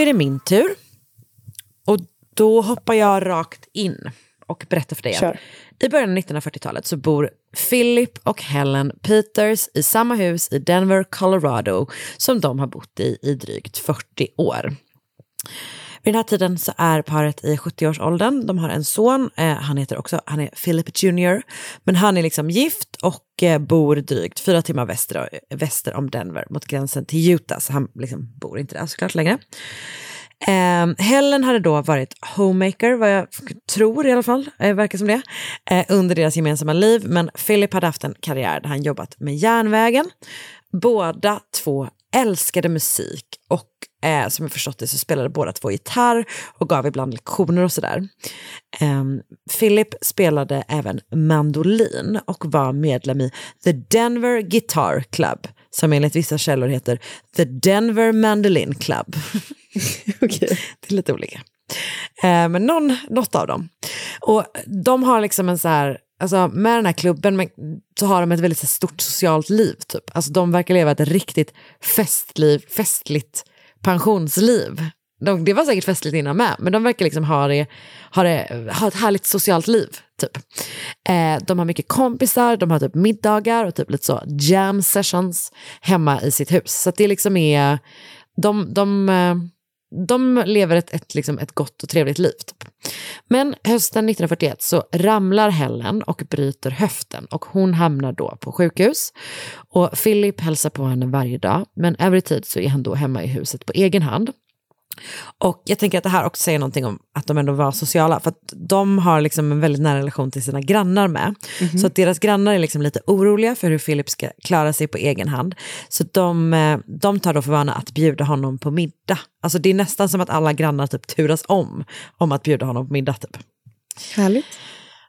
är det min tur. Och då hoppar jag rakt in och berättar för dig att Kör. i början av 1940-talet så bor Philip och Helen Peters i samma hus i Denver, Colorado som de har bott i i drygt 40 år. Vid den här tiden så är paret i 70-årsåldern. De har en son, eh, han heter också, han är Philip Jr. Men han är liksom gift och eh, bor drygt fyra timmar väster, väster om Denver mot gränsen till Utah. Så han liksom bor inte där såklart längre. Eh, Helen hade då varit homemaker, vad jag tror i alla fall, eh, verkar som det, eh, under deras gemensamma liv. Men Philip hade haft en karriär där han jobbat med järnvägen. Båda två älskade musik och eh, som jag förstått det så spelade båda två gitarr och gav ibland lektioner och sådär. Eh, Philip spelade även mandolin och var medlem i The Denver Guitar Club som enligt vissa källor heter The Denver Mandolin Club. Okej. Det är lite olika. Eh, men någon, något av dem. Och de har liksom en så här, alltså med den här klubben men, så har de ett väldigt så här, stort socialt liv. Typ. Alltså de verkar leva ett riktigt festliv, festligt pensionsliv. De, det var säkert festligt innan med, men de verkar liksom ha, det, ha, det, ha ett härligt socialt liv. Typ. Eh, de har mycket kompisar, de har typ middagar och typ lite så jam sessions hemma i sitt hus. Så att det liksom är, de, de, eh, de lever ett, ett, liksom ett gott och trevligt liv. Typ. Men hösten 1941 så ramlar Helen och bryter höften och hon hamnar då på sjukhus. Och Philip hälsar på henne varje dag, men över tid så är han då hemma i huset på egen hand. Och jag tänker att det här också säger någonting om att de ändå var sociala, för att de har liksom en väldigt nära relation till sina grannar med. Så att deras grannar är liksom lite oroliga för hur Philip ska klara sig på egen hand. Så de, eh, de tar då för vana att bjuda honom på middag. Alltså det är nästan som att alla grannar typ turas om, om att bjuda honom på middag. Typ. Härligt.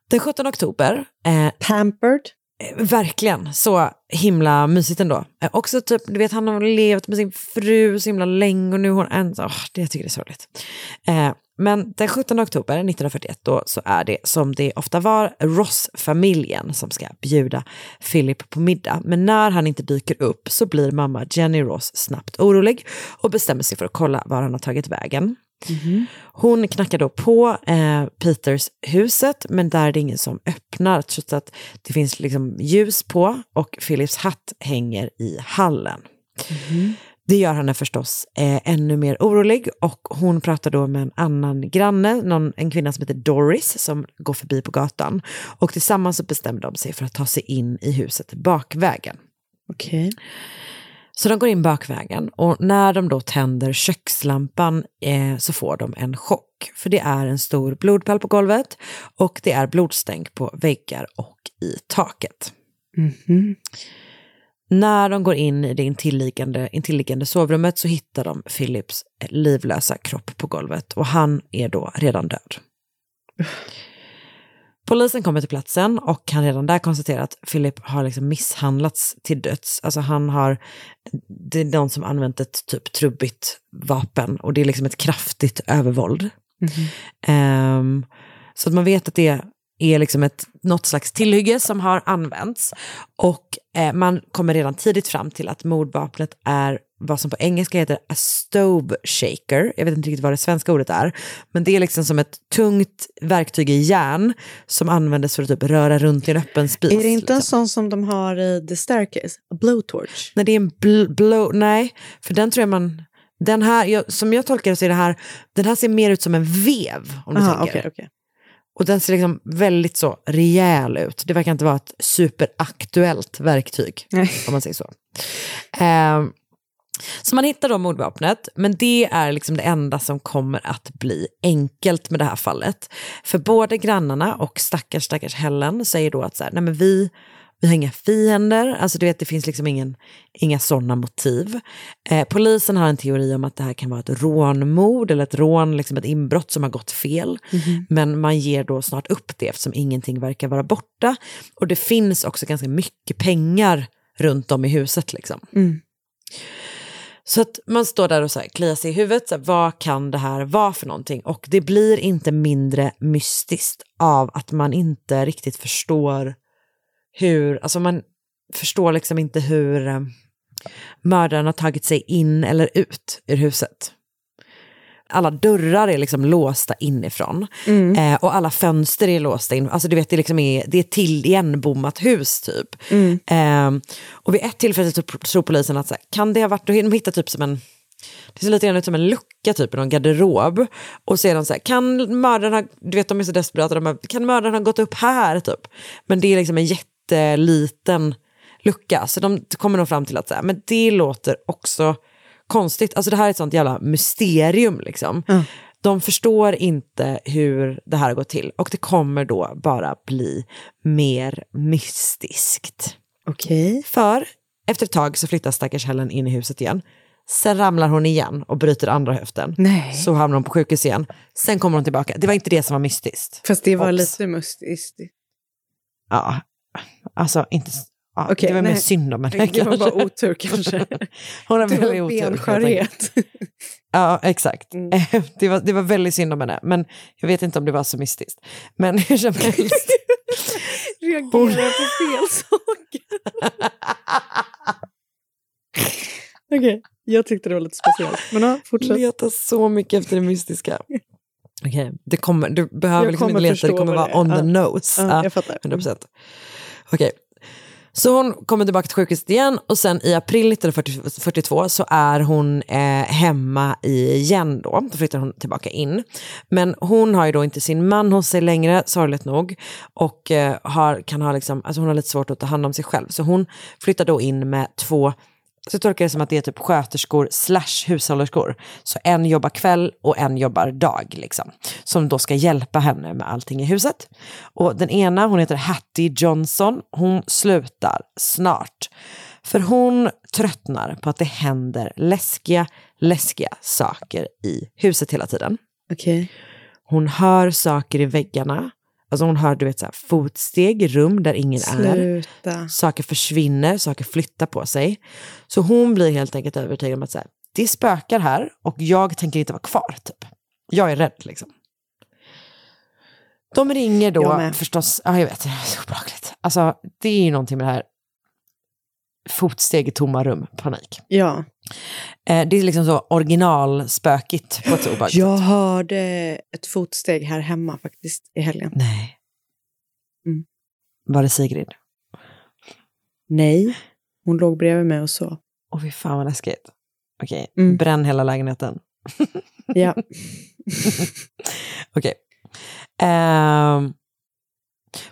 Den 17 oktober, eh, Pampered. Eh, verkligen, så himla mysigt ändå. Eh, också typ, du vet han har levt med sin fru så himla länge och nu är hon ensam. Oh, det jag tycker det är sorgligt. Eh, men den 17 oktober 1941 då så är det som det ofta var Ross-familjen som ska bjuda Philip på middag. Men när han inte dyker upp så blir mamma Jenny Ross snabbt orolig och bestämmer sig för att kolla var han har tagit vägen. Hon knackar då på eh, Peters huset, men där är det ingen som öppnar trots att det finns liksom ljus på och Philips hatt hänger i hallen. Det gör henne förstås eh, ännu mer orolig och hon pratar då med en annan granne, någon, en kvinna som heter Doris som går förbi på gatan. Och tillsammans så bestämmer de sig för att ta sig in i huset bakvägen. Okej. Så de går in bakvägen och när de då tänder kökslampan eh, så får de en chock. För det är en stor blodpöl på golvet och det är blodstänk på väggar och i taket. Mhm. När de går in i det intilliggande, intilliggande sovrummet så hittar de Philips livlösa kropp på golvet och han är då redan död. Polisen kommer till platsen och kan redan där konstatera att Philip har liksom misshandlats till döds. Alltså han har, det är någon som använt ett typ trubbigt vapen och det är liksom ett kraftigt övervåld. Ehm, så att man vet att det är liksom ett, något slags tillhygge som har använts. Och eh, man kommer redan tidigt fram till att mordvapnet är vad som på engelska heter a stove shaker. Jag vet inte riktigt vad det svenska ordet är. Men det är liksom som ett tungt verktyg i järn som användes för att typ röra runt i en öppen spis. Är det inte en liksom. sån som de har i The Staircase? A blowtorch? Nej, det är en bl- blow, nej, för den tror jag man, den här, jag, som jag tolkar det så är det här, den här ser mer ut som en vev om du Aha, tänker. okej, okej. Och den ser liksom väldigt så rejäl ut. Det verkar inte vara ett superaktuellt verktyg, om man säger så. Ehm, så man hittar då mordvapnet, men det är liksom det enda som kommer att bli enkelt med det här fallet. För både grannarna och stackars, stackars Helen säger då att så här, nej men vi, vi har inga fiender, alltså du vet det finns liksom ingen, inga sådana motiv. Eh, polisen har en teori om att det här kan vara ett rånmord eller ett rån, liksom ett inbrott som har gått fel. Men man ger då snart upp det eftersom ingenting verkar vara borta. Och det finns också ganska mycket pengar runt om i huset. Liksom. Så att man står där och så här, kliar sig i huvudet, så här, vad kan det här vara för någonting? Och det blir inte mindre mystiskt av att man inte riktigt förstår hur, alltså man förstår liksom inte hur eh, mördaren har tagit sig in eller ut ur huset. Alla dörrar är liksom låsta inifrån eh, och alla fönster är låsta in. Alltså du vet, det, liksom är, det är till igenbommat hus typ. Eh, och vid ett tillfälle så tror polisen att så här, kan det ha varit, de hittar typ som en det ser lite grann ut som en lucka typ i någon garderob. Och sedan så här, kan mördaren ha, du vet de är så desperata, de bara, kan mördaren ha gått upp här typ? Men det är liksom en jätteliten lucka. Så de kommer nog fram till att så här, men det låter också konstigt. Alltså det här är ett sånt jävla mysterium liksom. De förstår inte hur det här har gått till och det kommer då bara bli mer mystiskt. Okej. För efter ett tag så flyttar stackars Helen in i huset igen. Sen ramlar hon igen och bryter andra höften. Nej. Så hamnar hon på sjukhus igen. Sen kommer hon tillbaka. Det var inte det som var mystiskt. Fast det var Ops. lite mystiskt. Ja, alltså inte... Ja, Okej, det var mer synd om henne. Det var bara otur kanske. Hon har väldigt otur. benskörhet. Ja, exakt. Mm. Det, var, det var väldigt synd om henne, men jag vet inte om det var så mystiskt. Men hur som helst. Reagerar på fel saker. Okej, jag tyckte det var lite speciellt. Men ja, fortsätt. Leta så mycket efter det mystiska. Okej, det kommer, du behöver Jag liksom inte leta, det kommer vara det on the Ja. nose. Ja, Ja, jag fattar. 100%. Okej. Så hon kommer tillbaka till sjukhuset igen och sen i april 1942 så är hon eh, hemma igen då. Då flyttar hon tillbaka in. Men hon har ju då inte sin man hos sig längre, sorgligt nog. Och eh, har, kan ha liksom, alltså hon har lite svårt att ta hand om sig själv. Så hon flyttar då in med två så tolkar jag det som att det är typ sköterskor slash hushållerskor. Så en jobbar kväll och en jobbar dag liksom. Som då ska hjälpa henne med allting i huset. Och den ena, hon heter Hattie Johnson, hon slutar snart. För hon tröttnar på att det händer läskiga, läskiga saker i huset hela tiden. Okej. Hon hör saker i väggarna. Alltså hon hör du vet, så här, fotsteg i rum där ingen är. Sluta. Saker försvinner, saker flyttar på sig. Så hon blir helt enkelt övertygad om att så här, det spökar här och jag tänker inte vara kvar. Typ. Jag är rädd liksom. De ringer då förstås, ja jag vet, det är så obehagligt. Alltså det är ju någonting med det här fotsteg i tomma rum, panik. Ja. Eh, det är liksom så originalspökigt på ett så obehagligt Jag hörde ett fotsteg här hemma faktiskt i helgen. Nej. Mm. Var det Sigrid? Nej, hon låg bredvid mig och så. Åh fy fan vad läskigt. Okej, Mm. bränn hela lägenheten. Ja. Okej. Ehm,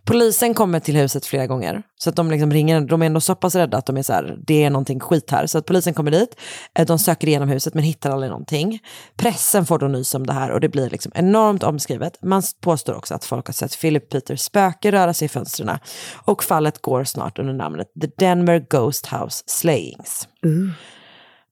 polisen kommer till huset flera gånger. Så att de liksom ringer, de är ändå så pass rädda att de är så här, det är någonting skit här. Så att polisen kommer dit, eh, de söker igenom huset men hittar aldrig någonting. Pressen får då nys om det här och det blir liksom enormt omskrivet. Man påstår också att folk har sett Philip Peters spöke röra sig i fönstren. Och fallet går snart under namnet The Denver Ghost House Slayings.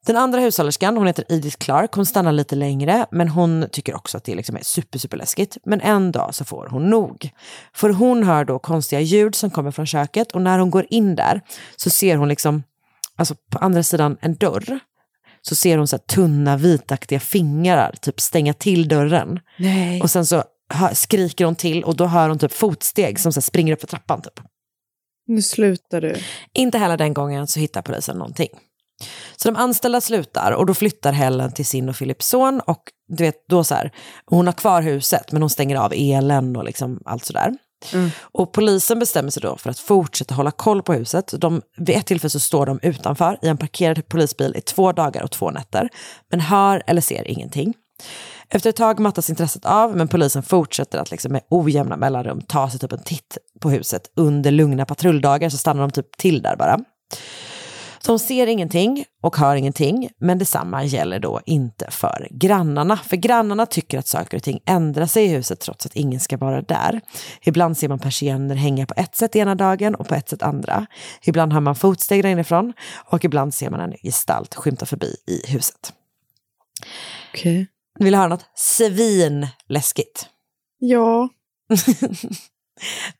Den andra hushållerskan, hon heter Edith Clark, hon stannar lite längre men hon tycker också att det liksom är super, super läskigt. Men en dag så får hon nog. För hon hör då konstiga ljud som kommer från köket och när hon går in där så ser hon liksom, alltså på andra sidan en dörr, så ser hon så tunna vitaktiga fingrar typ stänga till dörren. Nej. Och sen så hör, skriker hon till och då hör hon typ fotsteg som så springer upp för trappan typ. Nu slutar du. Inte heller den gången så hittar polisen någonting. Så de anställda slutar och då flyttar Helen till sin och Philips son och du vet då så här, hon har kvar huset men hon stänger av elen och liksom allt sådär. Mm. Och polisen bestämmer sig då för att fortsätta hålla koll på huset. De, vid ett tillfälle så står de utanför i en parkerad polisbil i två dagar och två nätter, men hör eller ser ingenting. Efter ett tag mattas intresset av, men polisen fortsätter att liksom med ojämna mellanrum ta sig typ en titt på huset. Under lugna patrulldagar så stannar de typ till där bara. De ser ingenting och hör ingenting, men detsamma gäller då inte för grannarna. För grannarna tycker att saker och ting ändrar sig i huset trots att ingen ska vara där. Ibland ser man persienner hänga på ett sätt ena dagen och på ett sätt andra. Ibland hör man fotsteg där inifrån och ibland ser man en gestalt skymta förbi i huset. Okej. Vill du höra något svinläskigt? Ja.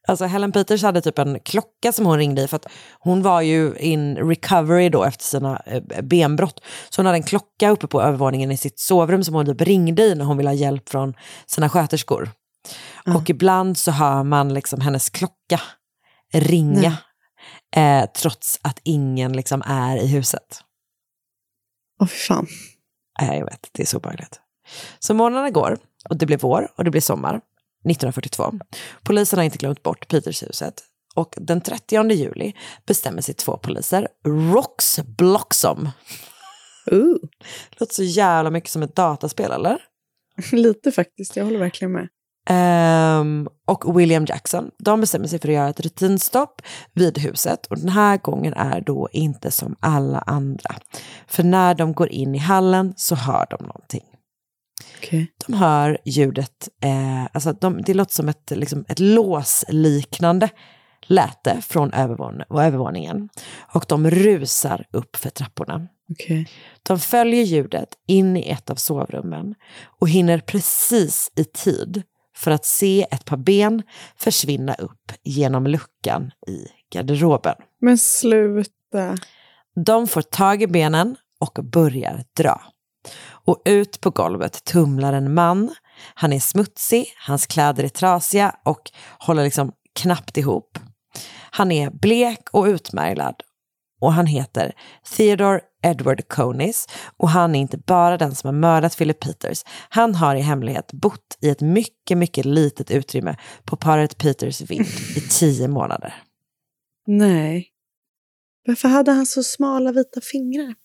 Alltså Helen Peters hade typ en klocka som hon ringde i för att hon var ju in recovery då efter sina eh, benbrott. Så hon hade en klocka uppe på övervåningen i sitt sovrum som hon typ ringde i när hon ville ha hjälp från sina sköterskor. Och ibland så hör man liksom hennes klocka ringa eh, trots att ingen liksom är i huset. Åh, fy fan. Nej, jag vet, det är så obehagligt. Så månaderna går och det blir vår och det blir sommar 1942. Polisen har inte glömt bort Petershuset och den 30 juli bestämmer sig två poliser, Rox Bloxom. Uh. Låter så jävla mycket som ett dataspel, eller? Lite faktiskt, jag håller verkligen med. Ehm, och William Jackson. De bestämmer sig för att göra ett rutinstopp vid huset och den här gången är då inte som alla andra. För när de går in i hallen så hör de någonting. Okej. De hör ljudet, eh, alltså de, det låter som ett, liksom, ett låsliknande läte från övervån övervåningen. Och de rusar upp för trapporna. Okej. De följer ljudet in i ett av sovrummen och hinner precis i tid för att se ett par ben försvinna upp genom luckan i garderoben. Men sluta. De får tag i benen och börjar dra. Och ut på golvet tumlar en man. Han är smutsig, hans kläder är trasiga och håller liksom knappt ihop. Han är blek och utmärglad och han heter Theodore Edward Conis och han är inte bara den som har mördat Philip Peters. Han har i hemlighet bott i ett mycket, mycket litet utrymme på paret Peters vind i tio månader. Nej. Varför hade han så smala vita fingrar?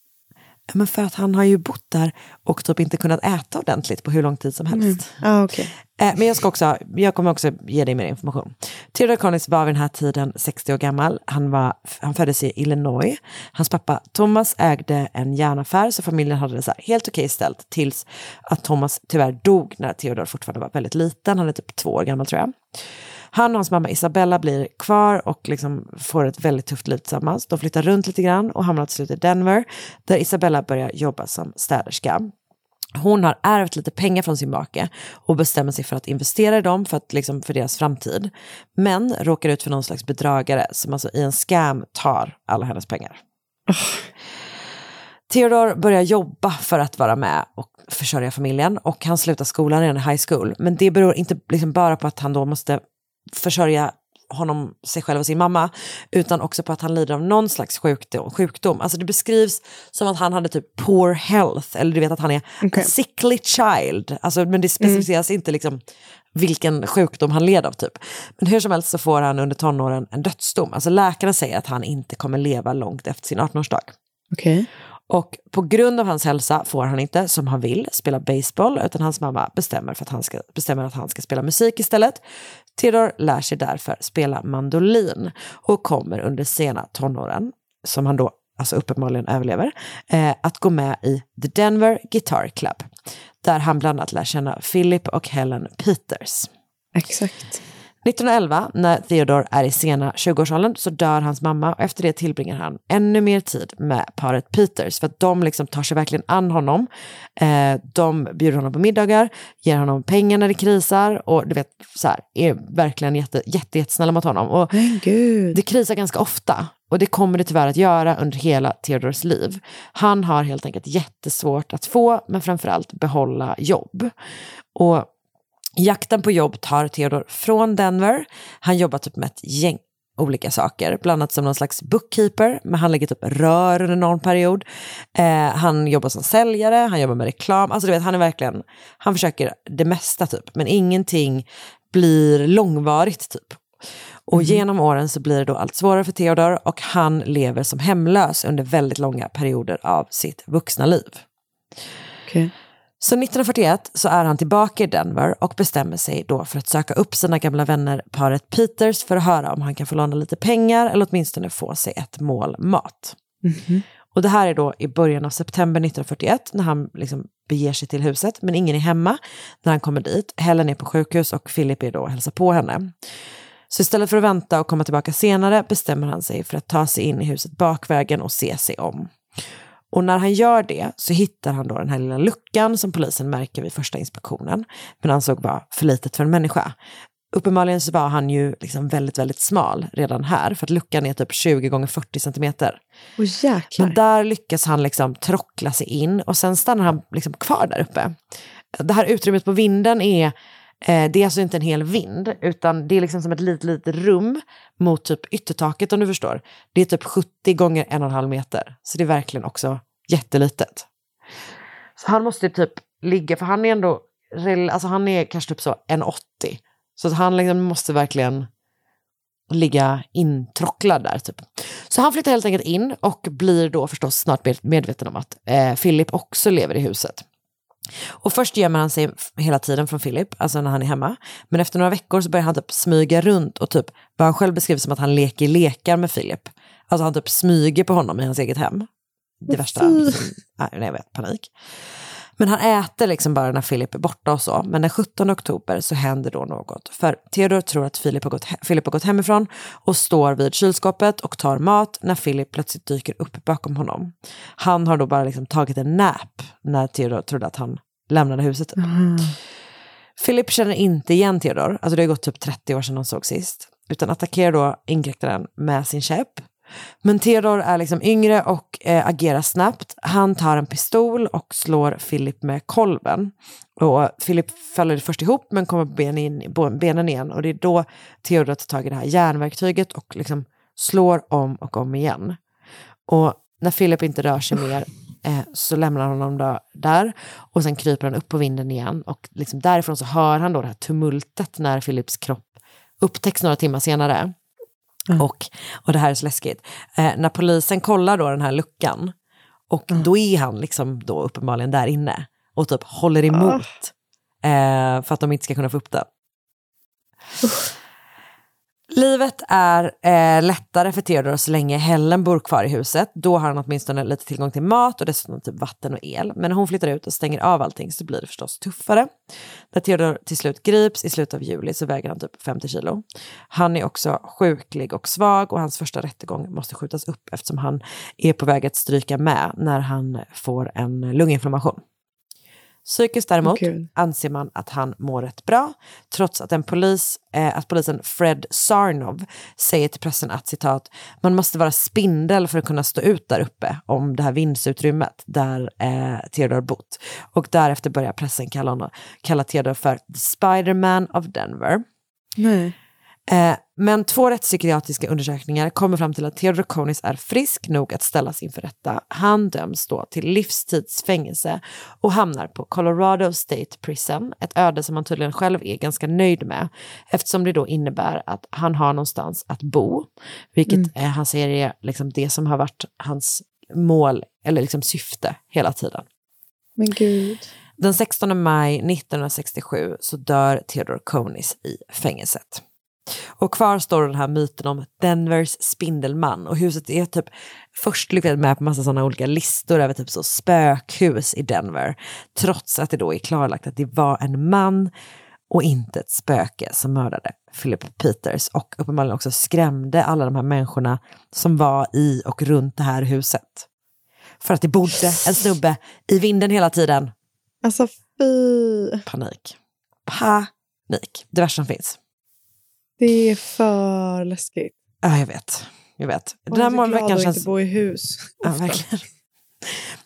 Men för att han har ju bott där och typ inte kunnat äta ordentligt på hur lång tid som helst. Mm. Ah, okay. Eh, men jag, ska också, jag kommer också ge dig mer information. Theodore Connis var vid den här tiden 60 år gammal. Han, var, han föddes i Illinois. Hans pappa Thomas ägde en järnaffär så familjen hade det så helt okej okay ställt tills att Thomas tyvärr dog när Theodore fortfarande var väldigt liten. Han är typ två år gammal tror jag. Han och hans mamma Isabella blir kvar och liksom får ett väldigt tufft liv tillsammans. De flyttar runt lite grann och hamnar till slut i Denver där Isabella börjar jobba som städerska. Hon har ärvt lite pengar från sin make och bestämmer sig för att investera i dem för, att, liksom, för deras framtid. Men råkar ut för någon slags bedragare som alltså i en scam tar alla hennes pengar. Oh. Theodor börjar jobba för att vara med och försörja familjen och han slutar skolan redan i high school. Men det beror inte liksom bara på att han då måste försörja honom, sig själv och sin mamma, utan också på att han lider av någon slags sjukdom. sjukdom. Alltså det beskrivs som att han hade typ poor health, eller du vet att han är okay. sickly child. Alltså, men det specificeras mm. inte liksom vilken sjukdom han led av typ. Men hur som helst så får han under tonåren en dödsdom. Alltså läkarna säger att han inte kommer leva långt efter sin 18-årsdag. Okay. Och på grund av hans hälsa får han inte, som han vill, spela baseball, utan hans mamma bestämmer, för att han ska, bestämmer att han ska spela musik istället. Theodore lär sig därför spela mandolin och kommer under sena tonåren, som han då alltså uppenbarligen överlever, eh, att gå med i The Denver Guitar Club, där han bland annat lär känna Philip och Helen Peters. Exakt. 1911, när Theodore är i sena 20-årsåldern, så dör hans mamma och efter det tillbringar han ännu mer tid med paret Peters för att de liksom tar sig verkligen an honom. Eh, de bjuder honom på middagar, ger honom pengar när det krisar och du vet, så här, är verkligen jätte, jätte, jättesnälla mot honom. Och Det krisar ganska ofta och det kommer det tyvärr att göra under hela Theodors liv. Han har helt enkelt jättesvårt att få, men framförallt behålla jobb. Och Jakten på jobb tar Theodor från Denver. Han jobbar typ med ett gäng olika saker, bland annat som någon slags bookkeeper, men han lägger typ rör under någon period. Eh, han jobbar som säljare, han jobbar med reklam, alltså du vet, han är verkligen, han försöker det mesta typ, men ingenting blir långvarigt typ. Och mm. genom åren så blir det då allt svårare för Theodor och han lever som hemlös under väldigt långa perioder av sitt vuxna liv. Okay. Så 1941 så är han tillbaka i Denver och bestämmer sig då för att söka upp sina gamla vänner paret Peters för att höra om han kan få låna lite pengar eller åtminstone få sig ett mål mat. Mm -hmm. Och det här är då i början av september 1941 när han liksom beger sig till huset, men ingen är hemma när han kommer dit. Helen är på sjukhus och Philip är då och hälsar på henne. Så istället för att vänta och komma tillbaka senare bestämmer han sig för att ta sig in i huset bakvägen och se sig om. Och när han gör det så hittar han då den här lilla luckan som polisen märker vid första inspektionen, men ansåg vara för litet för en människa. Uppenbarligen så var han ju liksom väldigt, väldigt smal redan här, för att luckan är typ 20 gånger 40 centimeter. Oh, Men där lyckas han liksom trockla sig in och sen stannar han liksom kvar där uppe. Det här utrymmet på vinden är eh, det är alltså inte en hel vind, utan det är liksom som ett litet, litet rum mot typ yttertaket om du förstår. Det är typ 70 gånger en och en halv meter, så det är verkligen också jättelitet. Så han måste typ ligga, för han är ändå, alltså han är kanske typ så 1,80. Så att han liksom måste verkligen ligga introcklad där. Typ. Så han flyttar helt enkelt in och blir då förstås snart medveten om att eh, Philip också lever i huset. Och först gömmer han sig hela tiden från Philip, alltså när han är hemma. Men efter några veckor så börjar han typ smyga runt och typ vad han själv beskriver som att han leker lekar med Philip. Alltså han typ smyger på honom i hans eget hem. Det värsta, liksom, nej, jag vet, panik. Men han äter liksom bara när Philip är borta och så. Men den 17 oktober så händer då något. För Theodor tror att Philip har, gått, Philip har gått hemifrån och står vid kylskåpet och tar mat när Philip plötsligt dyker upp bakom honom. Han har då bara liksom tagit en nap när Theodor trodde att han lämnade huset. Typ. Mm. Philip känner inte igen Theodor, alltså det har gått typ 30 år sedan de såg sist, utan attackerar då inkräktaren med sin käpp. Men Theodor är liksom yngre och eh, agerar snabbt. Han tar en pistol och slår Philip med kolven. Och Philip faller först ihop men kommer på benen, in, benen igen och det är då Theodor tar tag i det här järnverktyget och liksom slår om och om igen. Och när Philip inte rör sig mer eh, så lämnar han honom då, där och sen kryper han upp på vinden igen och liksom därifrån så hör han då det här tumultet när Philips kropp upptäcks några timmar senare. Och, och det här är så läskigt. Eh, när polisen kollar då den här luckan och då är han liksom då uppenbarligen där inne och typ håller emot eh, för att de inte ska kunna få upp den. Livet är eh, lättare för Theodor så länge Helen bor kvar i huset. Då har han åtminstone lite tillgång till mat och dessutom typ vatten och el. Men när hon flyttar ut och stänger av allting så blir det förstås tuffare. När Theodor till slut grips i slutet av juli så väger han typ 50 kilo. Han är också sjuklig och svag och hans första rättegång måste skjutas upp eftersom han är på väg att stryka med när han får en lunginflammation. Psykiskt däremot anser man att han mår rätt bra, trots att, en polis, eh, att polisen Fred Sarnov säger till pressen att citat, man måste vara spindel för att kunna stå ut där uppe om det här vindsutrymmet där eh, Theodor bott. Och därefter börjar pressen kalla, honom, kalla Theodor för Spiderman of Denver. Nej. Eh, men två rättspsykiatriska undersökningar kommer fram till att Theodor Konis är frisk nog att ställas inför rätta. Han döms då till livstidsfängelse och hamnar på Colorado State Prison, ett öde som han tydligen själv är ganska nöjd med eftersom det då innebär att han har någonstans att bo, vilket Mm. eh, han säger är liksom det som har varit hans mål eller liksom syfte hela tiden. Men gud. Den 16 maj 1967 så dör Theodor Konis i fängelset. Och kvar står den här myten om Denvers spindelman och huset är typ först lyckades med på massa sådana olika listor över typ så spökhus i Denver. Trots att det då är klarlagt att det var en man och inte ett spöke som mördade Philip Peters och uppenbarligen också skrämde alla de här människorna som var i och runt det här huset. För att det bodde en snubbe i vinden hela tiden. Alltså fy. Panik. Panik. Det värsta som finns. Det är för läskigt. Ja, jag vet. Jag vet. Den här är så må- glad veckan att känns... inte bo i hus. Ja, verkligen.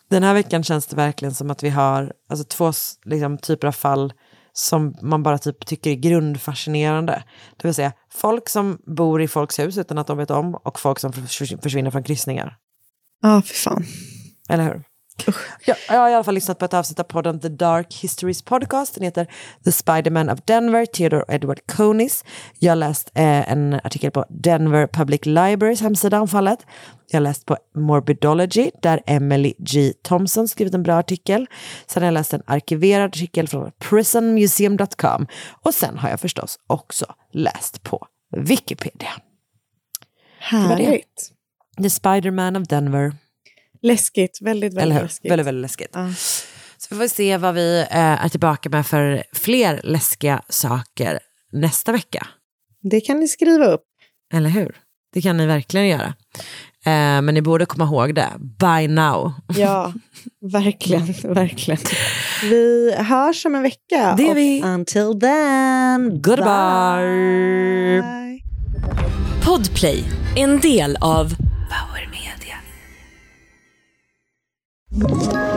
Den här veckan känns det verkligen som att vi har alltså, två liksom, typer av fall som man bara typ tycker är grundfascinerande. Det vill säga folk som bor i folks hus utan att de vet om och folk som förs- försvinner från kryssningar. Ja, för fan. Eller hur? Ja, jag har i alla fall lyssnat på ett avsnitt av podden The Dark Histories Podcast. Den heter The Spiderman of Denver, Theodore Edward Conis. Jag har läst eh, en artikel på Denver Public Libraries hemsida om fallet. Jag har läst på Morbidology där Emily G. Thompson skrivit en bra artikel. Sen har jag läst en arkiverad artikel från prisonmuseum.com. Och sen har jag förstås också läst på Wikipedia. var det. Härligt. The Spiderman of Denver. Läskigt. Väldigt, Eller väldigt hur? läskigt. Väldigt, väldigt läskigt. Ja. Så vi får se vad vi eh, är tillbaka med för fler läskiga saker nästa vecka. Det kan ni skriva upp. Eller hur? Det kan ni verkligen göra. Eh, men ni borde komma ihåg det. By now. Ja, verkligen, verkligen. Vi hörs om en vecka. Det vi. Until then, Goodbye. bye. Podplay, en del av Ett